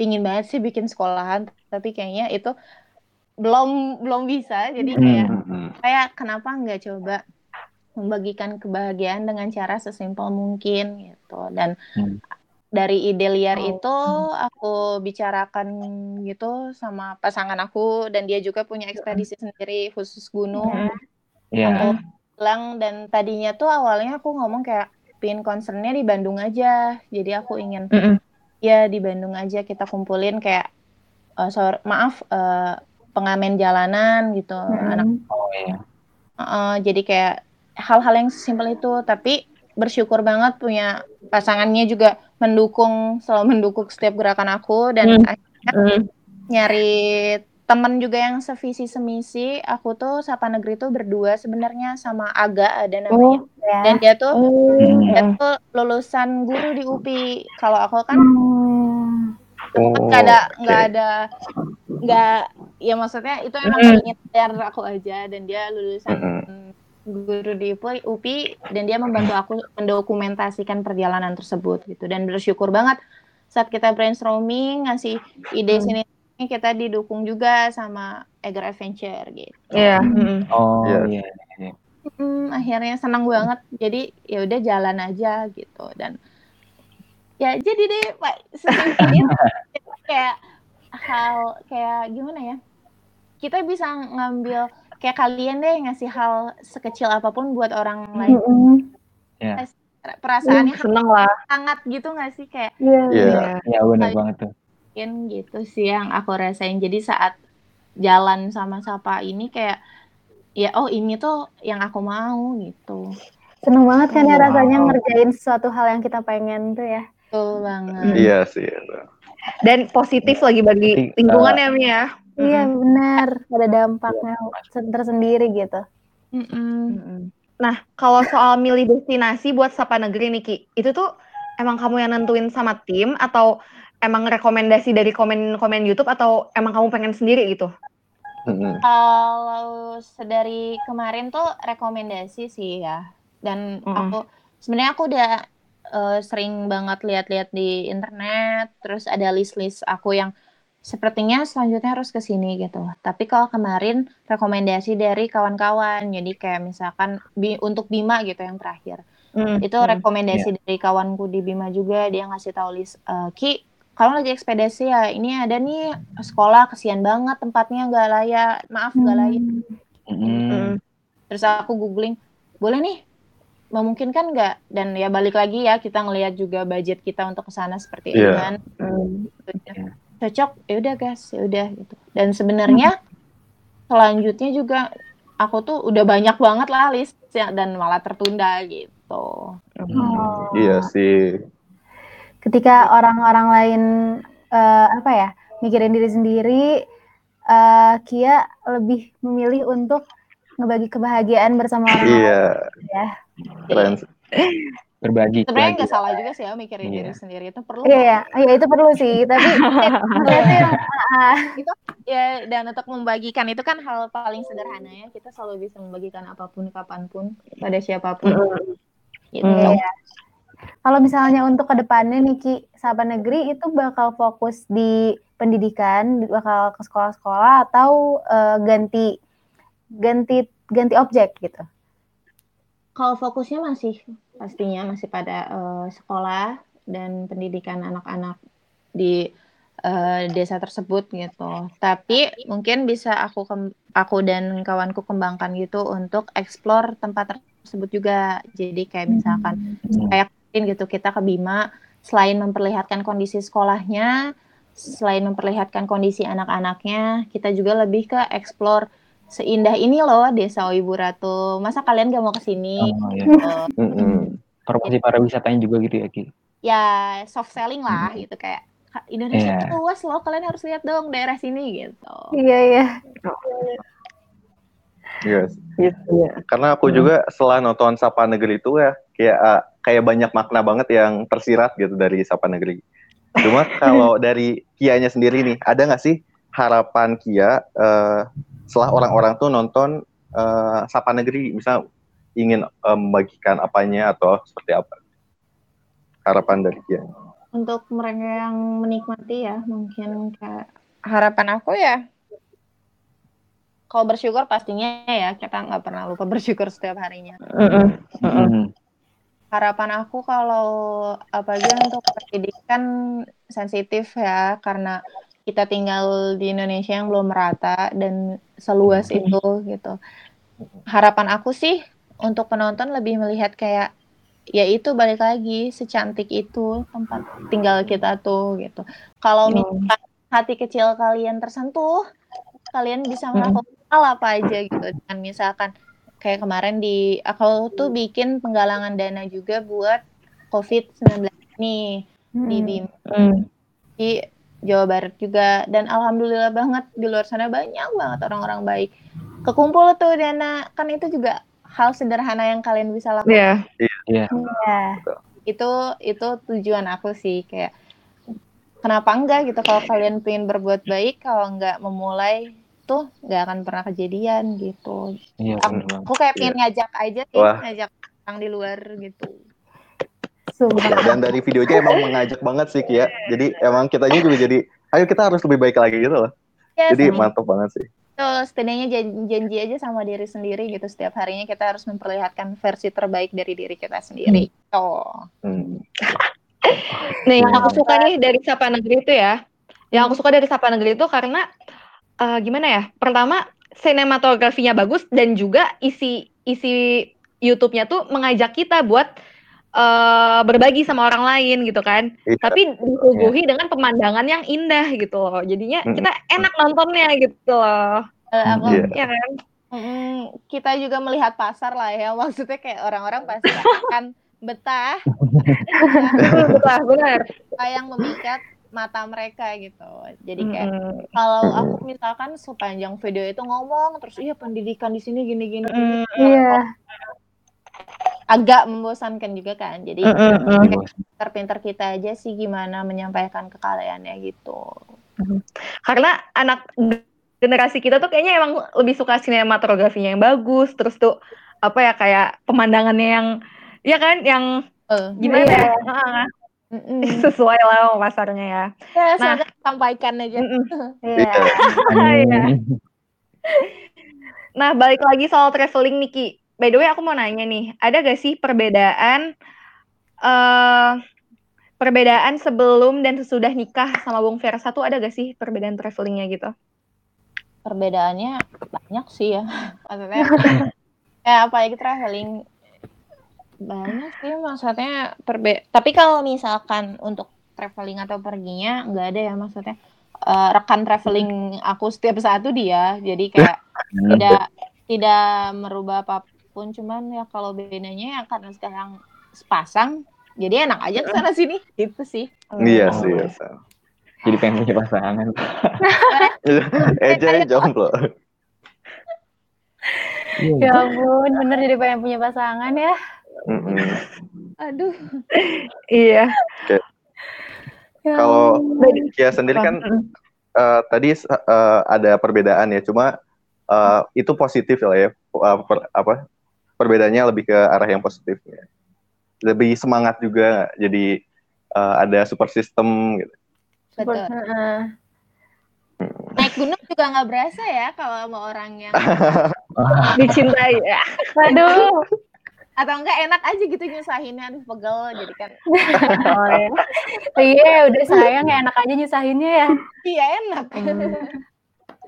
Speaker 6: pingin banget sih bikin sekolahan, tapi kayaknya itu belum belum bisa. Jadi kayak
Speaker 5: Mm-mm.
Speaker 6: kayak kenapa nggak coba membagikan kebahagiaan dengan cara sesimpel mungkin gitu dan
Speaker 2: Hmm.
Speaker 6: dari ide liar
Speaker 3: Oh.
Speaker 6: itu aku bicarakan gitu sama pasangan aku dan dia juga punya ekspedisi sendiri khusus gunung
Speaker 2: Iya.
Speaker 6: aku bilang dan tadinya tuh awalnya aku ngomong kayak pin concernnya di Bandung aja jadi aku ingin. Ya di Bandung aja kita kumpulin kayak eh, sor- maaf eh, pengamen jalanan gitu anak
Speaker 2: Oh iya.
Speaker 6: Heeh, jadi kayak hal-hal yang simpel itu, tapi bersyukur banget punya pasangannya juga mendukung, selalu mendukung setiap gerakan aku dan
Speaker 3: Hmm.
Speaker 6: akhirnya
Speaker 3: Mm.
Speaker 6: nyari temen juga yang sevisi semisi. Aku tuh Sapa Negeri tuh berdua sebenarnya sama Aga ada namanya.
Speaker 3: Oh.
Speaker 4: Ya.
Speaker 6: Dan dia tuh
Speaker 3: Oh.
Speaker 6: dia tuh lulusan guru di UPI. Kalau aku kan.
Speaker 5: Oh,
Speaker 6: nggak ada nggak ada nggak ya maksudnya itu emang
Speaker 3: Mm.
Speaker 6: biar aku aja dan dia lulusan guru di UPI, UPI dan dia membantu aku mendokumentasikan perjalanan tersebut gitu dan bersyukur banget saat kita brainstorming ngasih ide
Speaker 3: Mm.
Speaker 6: Sini kita didukung juga sama Eger Adventure gitu.
Speaker 3: Iya. mm.
Speaker 2: Oh
Speaker 5: Iya.
Speaker 2: iya.
Speaker 6: Mm, akhirnya senang banget jadi ya udah jalan aja gitu dan ya jadi deh pak kayak hal kayak gimana ya kita bisa ngambil kayak kalian deh ngasih hal sekecil apa pun buat orang lain
Speaker 4: Mm-mm.
Speaker 2: Iya.
Speaker 6: perasaannya
Speaker 3: Seneng lah.
Speaker 6: hangat gitu nggak sih kayak
Speaker 4: Iya.
Speaker 5: Iya.
Speaker 2: Iya benar banget tuh.
Speaker 6: Mungkin gitu sih yang aku rasain jadi saat jalan sama Sapa ini kayak ya oh ini tuh yang aku mau gitu
Speaker 4: Seneng banget kan ya
Speaker 2: Wow.
Speaker 4: rasanya ngerjain sesuatu hal yang kita pengen tuh ya.
Speaker 6: betul banget
Speaker 5: Iya sih.
Speaker 3: Dan positif lagi bagi
Speaker 2: Tapi,
Speaker 3: lingkungan
Speaker 2: eh,
Speaker 3: ya, Mi ya.
Speaker 4: Iya benar, ada dampaknya tersendiri gitu.
Speaker 3: Nah, kalau soal milih destinasi buat Sapa Negeri nih Ki, itu tuh emang kamu yang nentuin sama tim atau emang rekomendasi dari komen-komen YouTube atau emang kamu pengen sendiri gitu?
Speaker 6: Kalau sedari kemarin tuh rekomendasi sih ya. Dan
Speaker 3: Mm-mm.
Speaker 6: aku sebenarnya aku udah eh, sering banget lihat-lihat di internet, terus ada list-list aku yang sepertinya selanjutnya harus ke sini gitu. Tapi kalau kemarin rekomendasi dari kawan-kawan, jadi kayak misalkan bi- untuk Bima gitu yang terakhir.
Speaker 3: Hmm,
Speaker 6: Itu
Speaker 3: hmm.
Speaker 6: rekomendasi dari kawanku di Bima juga, dia ngasih tahu list eh, Ki kalau lagi ekspedisi ya ini ada nih sekolah kesian banget tempatnya nggak layak maaf nggak layak
Speaker 2: Mm-mm.
Speaker 3: Hmm.
Speaker 6: terus aku googling boleh nih memungkinkan nggak dan ya balik lagi ya kita ngelihat juga budget kita untuk ke sana seperti
Speaker 5: Iya.
Speaker 6: gimana
Speaker 3: Hmm.
Speaker 2: Iya.
Speaker 6: cocok ya udah guys ya udah gitu dan sebenarnya selanjutnya juga aku tuh udah banyak banget lah list ya, dan malah tertunda gitu
Speaker 4: Oh.
Speaker 5: Iya sih.
Speaker 4: Ketika orang-orang lain eh, apa ya mikirin diri sendiri, eh, Kia lebih memilih untuk ngebagi kebahagiaan bersama orang lain.
Speaker 5: Iya.
Speaker 4: ya.
Speaker 5: Keren.
Speaker 2: Berbagi.
Speaker 6: sebenarnya nggak salah juga sih ya mikirin
Speaker 2: Iya.
Speaker 6: diri sendiri itu perlu
Speaker 4: Iya, ya, iya itu perlu sih. Tapi itu yang ah,
Speaker 6: ya dan untuk membagikan itu kan hal paling sederhana ya kita selalu bisa membagikan apa pun kapan pun pada siapa pun gitu
Speaker 3: Hmm.
Speaker 4: Kalau misalnya untuk ke depannya nih Ki, Sapa Negeri itu bakal fokus di pendidikan, bakal ke sekolah-sekolah atau eh, ganti ganti ganti objek gitu.
Speaker 6: kalau fokusnya masih pastinya masih pada eh, sekolah dan pendidikan anak-anak di eh, desa tersebut gitu. Tapi mungkin bisa aku aku dan kawanku kembangkan gitu untuk explore tempat tersebut juga. Jadi kayak misalkan kayak kemarin gitu kita ke Bima selain memperlihatkan kondisi sekolahnya selain memperlihatkan kondisi anak-anaknya kita juga lebih ke explore seindah ini loh desa Oibu Ratu masa kalian gak mau ke sini
Speaker 2: Oh, iya.
Speaker 6: Gitu.
Speaker 2: Promosi pariwisatanya juga gitu ya Ki
Speaker 6: ya soft selling lah gitu kayak "Kak, Indonesia tuh luas loh kalian harus lihat dong daerah sini gitu
Speaker 4: Iya iya.
Speaker 5: Yes.
Speaker 3: Gitu ya.
Speaker 5: Karena aku juga setelah nonton Sapa Negeri itu ya kayak eh, kayak banyak makna banget yang tersirat gitu dari Sapa Negeri. Cuma kalau dari Kianya sendiri nih, ada nggak sih harapan Kia eh, setelah orang-orang tuh nonton eh, Sapa Negeri, misal ingin eh, membagikan apanya atau seperti apa? Harapan dari Kia.
Speaker 6: untuk mereka yang menikmati ya mungkin kayak harapan aku ya kalau bersyukur pastinya ya kita nggak pernah lupa bersyukur setiap harinya
Speaker 3: Mm-mm. Mm-mm.
Speaker 2: Hmm.
Speaker 6: Harapan aku kalau apalagi untuk pendidikan sensitif ya karena kita tinggal di Indonesia yang belum merata dan seluas itu gitu. Harapan aku sih untuk penonton lebih melihat kayak ya itu balik lagi secantik itu tempat tinggal kita tuh gitu. Kalau
Speaker 3: Hmm.
Speaker 6: misalkan hati kecil kalian tersentuh, kalian bisa
Speaker 3: Hmm.
Speaker 6: melakukan hal apa aja gitu. Dan misalkan kayak kemarin di aku tuh bikin penggalangan dana juga buat COVID-19 nih di
Speaker 4: Hmm.
Speaker 6: Bima
Speaker 3: Mm.
Speaker 6: di Jawa Barat juga dan alhamdulillah banget di luar sana banyak banget orang-orang baik kekumpul tuh dana kan itu juga hal sederhana yang kalian bisa lakukan
Speaker 3: Iya.
Speaker 4: Iya.
Speaker 6: itu itu tujuan aku sih kayak kenapa enggak gitu kalau kalian pengen berbuat baik kalau enggak memulai tuh nggak akan pernah kejadian gitu
Speaker 2: Iya
Speaker 6: aku, aku kayak pengen ngajak aja sih
Speaker 5: Wah.
Speaker 6: ngajak orang di luar gitu
Speaker 4: Sumpah.
Speaker 5: Dan dari videonya emang mengajak banget sih Kia. Jadi emang kitanya juga jadi, ayo kita harus lebih baik lagi gitu loh.
Speaker 6: ya
Speaker 5: Jadi
Speaker 6: sama
Speaker 5: mantap banget sih.
Speaker 6: Betul, setidaknya jan- janji aja sama diri sendiri gitu. Setiap harinya kita harus memperlihatkan versi terbaik dari diri kita sendiri. Oh.
Speaker 5: Hmm.
Speaker 3: Nah, yang aku suka nih dari Sapa Negeri itu ya, yang aku suka dari Sapa Negeri itu karena eh, gimana ya? Pertama, sinematografinya bagus dan juga isi isi YouTube-nya tuh mengajak kita buat eh, berbagi sama orang lain gitu kan.
Speaker 5: Iya.
Speaker 3: Tapi disuguhi dengan pemandangan yang indah gitu loh. Jadinya
Speaker 5: Mm-mm.
Speaker 3: kita enak nontonnya gitu loh.
Speaker 6: Eh, aku
Speaker 5: Iya.
Speaker 3: Ya kan?
Speaker 6: mm, kita juga melihat pasar lah ya. Maksudnya kayak orang-orang pasti akan betah
Speaker 3: Betul, betul, benar.
Speaker 6: yang memikat mata mereka gitu. Jadi kayak
Speaker 3: Mm-mm.
Speaker 6: kalau aku misalkan sepanjang video itu ngomong terus iya pendidikan di sini gini gini, gini.
Speaker 3: Mm,
Speaker 4: Iya.
Speaker 6: agak membosankan juga kan. Jadi
Speaker 3: mm, mm.
Speaker 6: pinter-pinter kita aja sih gimana menyampaikan ke kalian ya gitu.
Speaker 3: karena anak generasi kita tuh kayaknya emang lebih suka sinematografinya yang bagus terus tuh apa ya kayak pemandangannya yang ya kan yang
Speaker 6: Eh,
Speaker 3: gimana
Speaker 4: Iya.
Speaker 3: ya Ah,
Speaker 6: mm-mm.
Speaker 3: sesuai lah sama pasarnya ya
Speaker 6: Ya,
Speaker 3: Nah.
Speaker 6: sampaikan aja.
Speaker 4: Iya.
Speaker 3: Iya. nah balik lagi soal traveling Niki by the way aku mau nanya nih ada gak sih perbedaan eh perbedaan sebelum dan sesudah nikah sama Bung Versa tuh ada gak sih perbedaan travelingnya gitu
Speaker 6: perbedaannya banyak sih ya maksudnya ya apalagi traveling banyak sih maksudnya perbe tapi kalau misalkan untuk traveling atau perginya nggak ada ya maksudnya Eh, rekan traveling aku setiap saat tuh dia jadi kayak tidak tidak merubah apa pun cuman ya kalau bedanya ya karena sekarang sepasang jadi enak aja ke sana sini gitu sih
Speaker 5: Iya
Speaker 3: Oh.
Speaker 5: sih. ya.
Speaker 2: Jadi pengen punya pasangan.
Speaker 5: Eja jomblo.
Speaker 4: Ya ampun, bener jadi pengen punya pasangan ya.
Speaker 5: Mm-mm.
Speaker 6: aduh
Speaker 3: iya
Speaker 4: Ya
Speaker 5: Kalau. Kia sendiri kan
Speaker 3: Mm.
Speaker 5: eh, tadi eh, ada perbedaan ya, cuma eh, itu positif lah ya. Eh, per- apa perbedaannya lebih ke arah yang positifnya. Lebih semangat juga, jadi eh, ada super system gitu.
Speaker 6: betul
Speaker 4: Heeh.
Speaker 6: naik gunung juga nggak berasa ya kalau sama orang yang
Speaker 3: dicintai ya
Speaker 4: Waduh.
Speaker 6: Atau enggak enak aja gitu nyusahinnya aduh pegel jadi kan
Speaker 3: oh, ya.
Speaker 4: Iya, udah sayang ya enak aja nyusahinnya ya.
Speaker 6: iya enak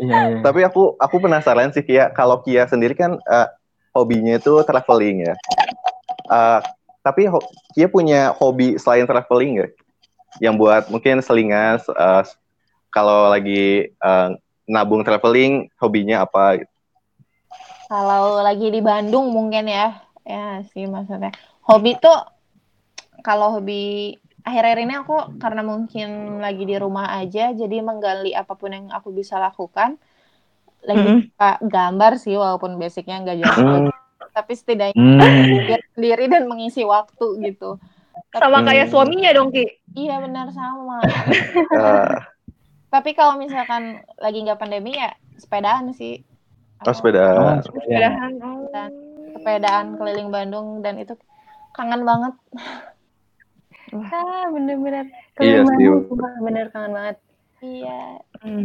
Speaker 2: Iya, iya.
Speaker 5: Tapi aku aku penasaran sih Kia, kalau Kia sendiri kan eh, hobinya itu traveling ya. Eh, tapi ho- Kia punya hobi selain traveling nggak? Yang buat mungkin selingan eh, kalau lagi eh, nabung traveling, hobinya apa? gitu?
Speaker 6: kalau lagi di Bandung mungkin ya ya sih maksudnya hobi tuh kalau hobi akhir-akhir ini aku karena mungkin lagi di rumah aja jadi menggali apa pun yang aku bisa lakukan lagi
Speaker 3: Mm-mm.
Speaker 6: suka gambar sih walaupun basicnya nggak jauh
Speaker 2: Hmm.
Speaker 6: tapi setidaknya
Speaker 2: Hmm.
Speaker 6: biar sendiri dan mengisi waktu gitu
Speaker 3: Sama kayak
Speaker 2: Hmm.
Speaker 3: suaminya dong Ki.
Speaker 6: iya benar sama
Speaker 5: Eh,
Speaker 6: tapi kalau misalkan lagi nggak pandemi ya sepedaan sih
Speaker 5: oh,
Speaker 6: Aku
Speaker 5: sepeda.
Speaker 2: Oh, sepeda.
Speaker 3: Sepedahan. Oh.
Speaker 6: Sepedaan keliling Bandung dan itu kangen banget
Speaker 4: Ah, bener-bener.
Speaker 5: Iya
Speaker 4: Keren
Speaker 5: sih.
Speaker 4: banget, sumpah. bener kangen banget.
Speaker 6: iya
Speaker 3: Hmm.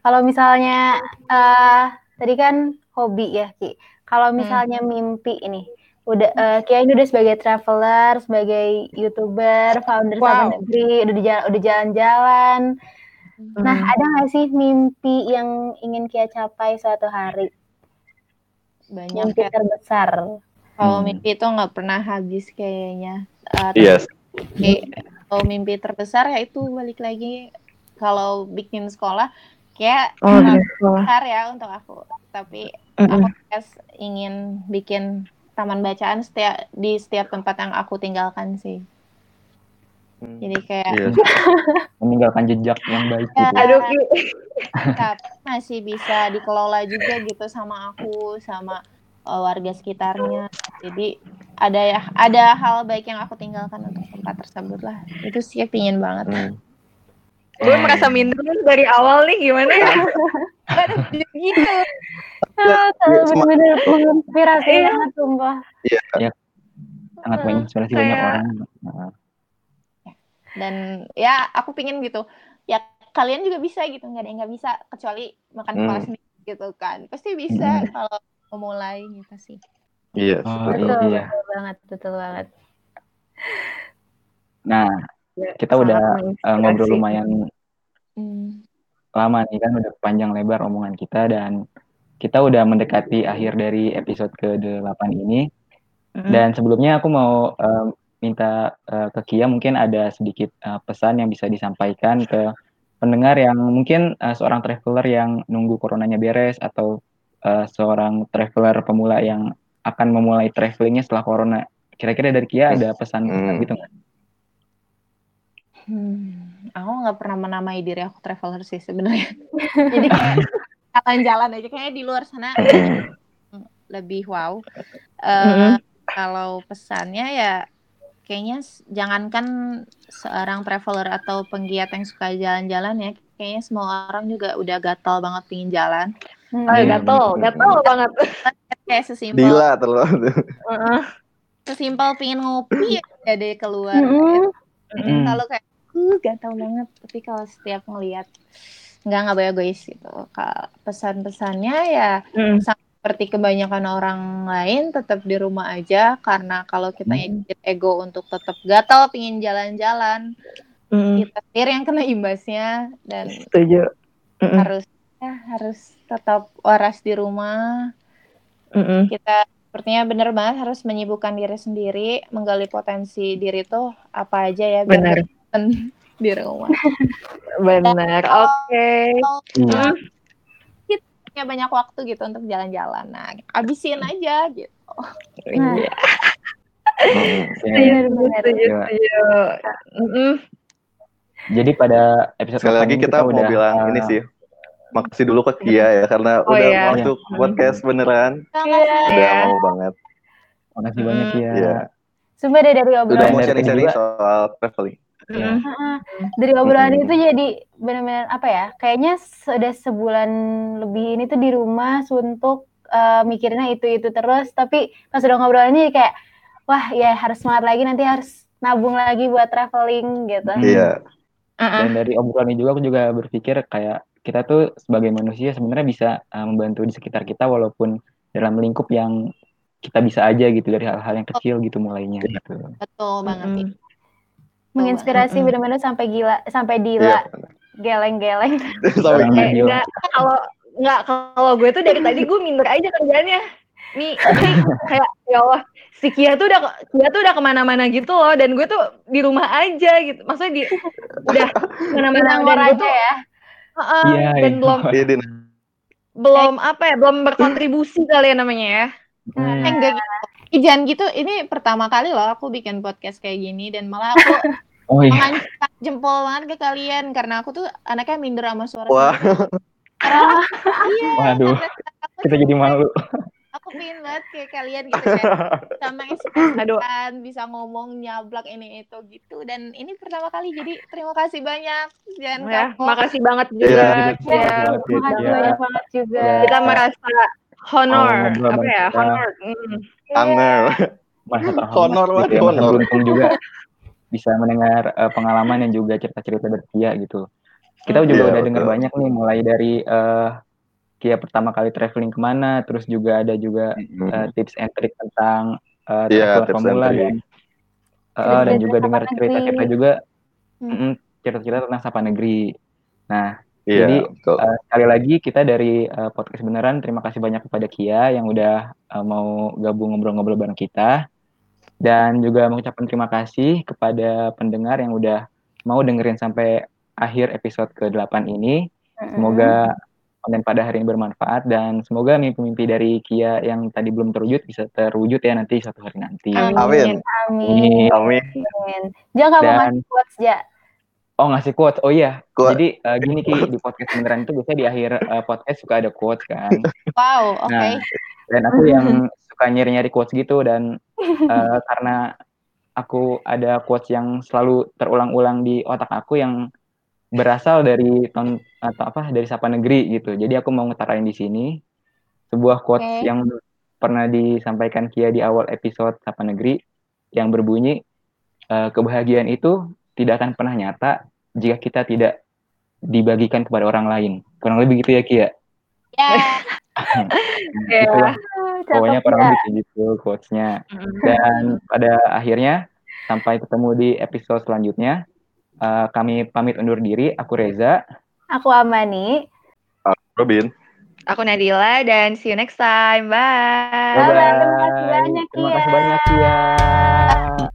Speaker 4: Kalau misalnya eh tadi kan hobi ya Ki. Kalau misalnya mimpi ini, udah eh, Kia ini udah sebagai traveler, sebagai youtuber, founder
Speaker 6: Wow.
Speaker 4: Negeri, udah di jalan, udah jalan-jalan. Nah,
Speaker 3: Hmm.
Speaker 4: ada nggak sih mimpi yang ingin Kia capai suatu hari?
Speaker 6: Banyak
Speaker 4: Mimpi
Speaker 6: ya
Speaker 4: terbesar.
Speaker 6: kalau
Speaker 2: Hmm.
Speaker 6: mimpi itu nggak pernah habis kayaknya Eh,
Speaker 5: Iya.
Speaker 6: tapi kalau mimpi terbesar ya itu balik lagi kalau bikin sekolah kayak
Speaker 3: Oh. Sekolah.
Speaker 6: besar ya untuk aku tapi
Speaker 3: Mm-mm.
Speaker 6: aku kayak ingin bikin taman bacaan setiap di setiap tempat yang aku tinggalkan sih
Speaker 5: Hmm.
Speaker 6: jadi kayak
Speaker 5: Iya.
Speaker 2: Meninggalkan jejak yang baik
Speaker 6: Ya.
Speaker 2: gitu.
Speaker 3: Aduh Ki.
Speaker 6: tapi masih bisa dikelola juga gitu sama aku sama uh, warga sekitarnya jadi ada ya ada hal baik yang aku tinggalkan untuk tempat tersebut lah itu sih pingin banget
Speaker 5: Hmm.
Speaker 3: Gue merasa minder nih dari awal nih gimana ya?
Speaker 6: gitu
Speaker 4: Ah,
Speaker 5: Iya, sema-
Speaker 4: bener-bener menginspirasi
Speaker 3: Iya.
Speaker 4: banget, sumpah.
Speaker 2: Sangat menginspirasi banyak orang.
Speaker 6: Dan ya aku pingin gitu ya kalian juga bisa gitu nggak ada yang nggak bisa kecuali makan
Speaker 5: Hmm.
Speaker 6: kepala sendiri gitu kan pasti bisa
Speaker 2: Hmm.
Speaker 6: kalau memulai gitu sih
Speaker 5: Iya.
Speaker 2: Oh,
Speaker 5: betul.
Speaker 4: Betul,
Speaker 2: iya.
Speaker 4: betul banget, betul banget.
Speaker 2: Nah, kita udah eh, ngobrol lumayan
Speaker 6: Hmm.
Speaker 2: lama nih kan udah panjang lebar omongan kita dan kita udah mendekati akhir dari episode ke-8 ini
Speaker 3: Mm.
Speaker 2: dan sebelumnya aku mau eh, minta eh, ke Kia mungkin ada sedikit eh, pesan yang bisa disampaikan ke pendengar yang mungkin eh, seorang traveler yang nunggu coronanya beres atau eh, seorang traveler pemula yang akan memulai travelingnya setelah corona. Kira-kira dari Kia ada pesan
Speaker 5: Hmm.
Speaker 2: gitu nggak?
Speaker 6: Hmm, aku nggak pernah menamai diri aku traveler sih sebenarnya. Jadi kayak jalan-jalan aja kayak di luar sana lebih wow. Eh,
Speaker 3: Mm-mm.
Speaker 6: Kalau pesannya ya kayaknya jangankan seorang traveler atau penggiat yang suka jalan-jalan ya, kayaknya semua orang juga udah gatal banget pingin jalan.
Speaker 4: Hmm.
Speaker 3: Oh,
Speaker 2: Iya,
Speaker 3: gatel,
Speaker 2: bener.
Speaker 3: gatel banget.
Speaker 6: Kayak sesimpel
Speaker 5: Dila terlalu.
Speaker 3: Heeh.
Speaker 6: sesimpel pingin ngopi ya deh keluar.
Speaker 4: Mm-mm.
Speaker 2: Mm.
Speaker 6: Kalau kayak uh, gatal banget, tapi kalau setiap ngelihat nggak nggak boleh egois gitu. Kalau pesan-pesannya ya
Speaker 3: Mm.
Speaker 6: Seperti kebanyakan orang lain tetap di rumah aja karena kalau kita
Speaker 2: Hmm.
Speaker 6: ego untuk tetap gatal pingin jalan-jalan
Speaker 3: Mm.
Speaker 6: kita sendiri yang kena imbasnya dan
Speaker 3: Setuju. Mm-mm.
Speaker 6: harus ya harus tetap waras di rumah
Speaker 3: Mm-mm.
Speaker 6: kita sepertinya bener banget harus menyibukkan diri sendiri menggali potensi diri tuh apa aja ya biar
Speaker 3: Benar.
Speaker 6: di rumah
Speaker 3: Benar. Oke.
Speaker 2: Iya.
Speaker 3: Mm.
Speaker 6: Punya banyak waktu gitu untuk jalan-jalan nah abisin aja gitu
Speaker 4: Nah.
Speaker 3: Iya.
Speaker 2: Iya.
Speaker 3: Setuju, setuju,
Speaker 2: Iya.
Speaker 3: setuju. Mm-mm.
Speaker 2: Jadi pada episode
Speaker 5: Sekali lagi
Speaker 2: ini
Speaker 5: kita mau
Speaker 2: udah,
Speaker 5: bilang
Speaker 2: eh,
Speaker 5: ini sih. Makasih dulu ke Kia ya karena
Speaker 3: Oh,
Speaker 5: udah
Speaker 3: iya.
Speaker 5: waktu
Speaker 2: Iya.
Speaker 5: podcast beneran.
Speaker 3: Iya.
Speaker 5: Udah
Speaker 3: Iya.
Speaker 5: mau banget.
Speaker 2: Makasih banyak ya.
Speaker 5: Iya.
Speaker 4: Sumpah deh dari
Speaker 5: Udah
Speaker 4: obrolan
Speaker 5: mau
Speaker 2: dari
Speaker 5: sharing-sharing soal traveling.
Speaker 4: Heeh. dari obrolan itu jadi benar-benar apa ya? Kayaknya sudah sebulan lebih ini tuh di rumah suntuk eh, mikirinnya itu itu terus. Tapi pas udah ngobrol ini kayak wah ya harus semangat lagi nanti harus nabung lagi buat traveling gitu.
Speaker 2: Hmm.
Speaker 5: Iya.
Speaker 2: Dan dari obrolan ini juga aku juga berpikir kayak kita tuh sebagai manusia sebenarnya bisa uh, membantu di sekitar kita walaupun dalam lingkup yang kita bisa aja gitu dari hal-hal yang kecil gitu mulainya gitu.
Speaker 6: betul banget sih
Speaker 3: Mm-mm.
Speaker 4: Menginspirasi
Speaker 3: Mm-mm.
Speaker 4: benar-benar sampai gila sampai
Speaker 5: Iya.
Speaker 4: Dila geleng-geleng.
Speaker 5: Sampai
Speaker 3: Eh, enggak, kalau enggak kalau gue tuh dari tadi gue minder aja kerjanya. Nih, kayak ya Allah, si Kia tuh udah Kia tuh udah ke mana-mana gitu loh, dan gue tuh di rumah aja gitu. Maksudnya di udah ke
Speaker 4: mana-mana
Speaker 3: dan gue
Speaker 4: aja
Speaker 3: tuh
Speaker 4: ya.
Speaker 3: Heeh,
Speaker 2: Iya,
Speaker 3: dan
Speaker 2: iya.
Speaker 3: belum
Speaker 5: Din.
Speaker 3: belum apa ya, belum berkontribusi kali ya namanya ya.
Speaker 2: Hmm.
Speaker 6: Enggak gitu. Jangan gitu, ini pertama kali loh aku bikin podcast kayak gini dan malah aku
Speaker 2: Oh iya.
Speaker 6: mengangkat jempol banget ke kalian karena aku tuh anaknya minder sama suara.
Speaker 5: Wah.
Speaker 6: Karena iya.
Speaker 2: Waduh,
Speaker 6: karena aku
Speaker 2: kita jadi malu.
Speaker 6: aku pengen banget kayak kalian gitu kan sama
Speaker 3: Aduh.
Speaker 6: ekspresikan bisa ngomong nyablak ini itu gitu dan ini pertama kali jadi terima kasih banyak jangan
Speaker 3: Ya,
Speaker 6: kapok
Speaker 3: makasih banget juga.
Speaker 5: Iya,
Speaker 3: Ya,
Speaker 2: Terima kasih
Speaker 4: Makasih
Speaker 2: ya.
Speaker 4: banyak banget juga.
Speaker 2: Ya.
Speaker 3: kita merasa honor,
Speaker 2: ngobrol
Speaker 3: apa ya, honor. Hmm.
Speaker 5: Anger.
Speaker 2: Merasa terhormat
Speaker 5: Honor,
Speaker 2: gitu ya, merasa
Speaker 5: honor.
Speaker 2: beruntung juga bisa mendengar eh, pengalaman dan juga cerita-cerita dari Kia gitu. Kita juga
Speaker 5: Iya,
Speaker 2: udah dengar banyak nih mulai dari eh, Kia pertama kali traveling ke mana, terus juga ada juga eh, tips and trick tentang
Speaker 5: tips and
Speaker 2: pemula
Speaker 5: trick.
Speaker 2: dan eh, dan juga dengar cerita-cerita juga
Speaker 6: Hmm.
Speaker 2: mm, cerita-cerita tentang Sapa Negeri. Nah,
Speaker 5: Iya,
Speaker 2: Jadi,
Speaker 5: betul.
Speaker 2: eh, sekali lagi kita dari eh, podcast beneran terima kasih banyak kepada Kia yang udah eh, mau gabung ngobrol-ngobrol bareng kita dan juga mengucapkan terima kasih kepada pendengar yang udah mau dengerin sampai akhir episode ke-8 ini. Semoga konten pada hari ini bermanfaat dan semoga mimpi-mimpi dari Kia yang tadi belum terwujud bisa terwujud ya nanti suatu hari nanti.
Speaker 5: Amin.
Speaker 4: Amin.
Speaker 5: Amin.
Speaker 4: Amin. Ja nggak mau
Speaker 2: Dan-
Speaker 4: ngasih quotes Ja.
Speaker 2: Oh ngasih quotes, oh iya.
Speaker 5: Quote.
Speaker 2: Jadi eh, gini Ki di podcast beneran itu biasanya di akhir eh, podcast suka ada quotes kan.
Speaker 6: wow oke
Speaker 2: Nah, dan aku yang suka nyari-nyari quotes gitu dan eh, karena aku ada quotes yang selalu terulang-ulang di otak aku yang berasal dari ton atau apa dari Sapa Negeri gitu. Jadi aku mau ngetarain di sini sebuah quotes
Speaker 6: Oke.
Speaker 2: yang pernah disampaikan Kia di awal episode Sapa Negeri yang berbunyi eh, kebahagiaan itu tidak akan pernah nyata jika kita tidak dibagikan kepada orang lain. Kurang lebih gitu ya Kia.
Speaker 6: ya
Speaker 3: Ya.
Speaker 2: Pokoknya
Speaker 4: Cakep,
Speaker 2: kurang lebih kayak gitu quotes-nya. Dan pada akhirnya sampai ketemu di episode selanjutnya. Eh, kami pamit undur diri. Aku Reza.
Speaker 4: Aku Amani.
Speaker 5: Robin.
Speaker 3: Aku Nadila dan see you next time. Bye.
Speaker 4: Bye-bye. Terima kasih banyak,
Speaker 2: Terima kasih banyak Kia.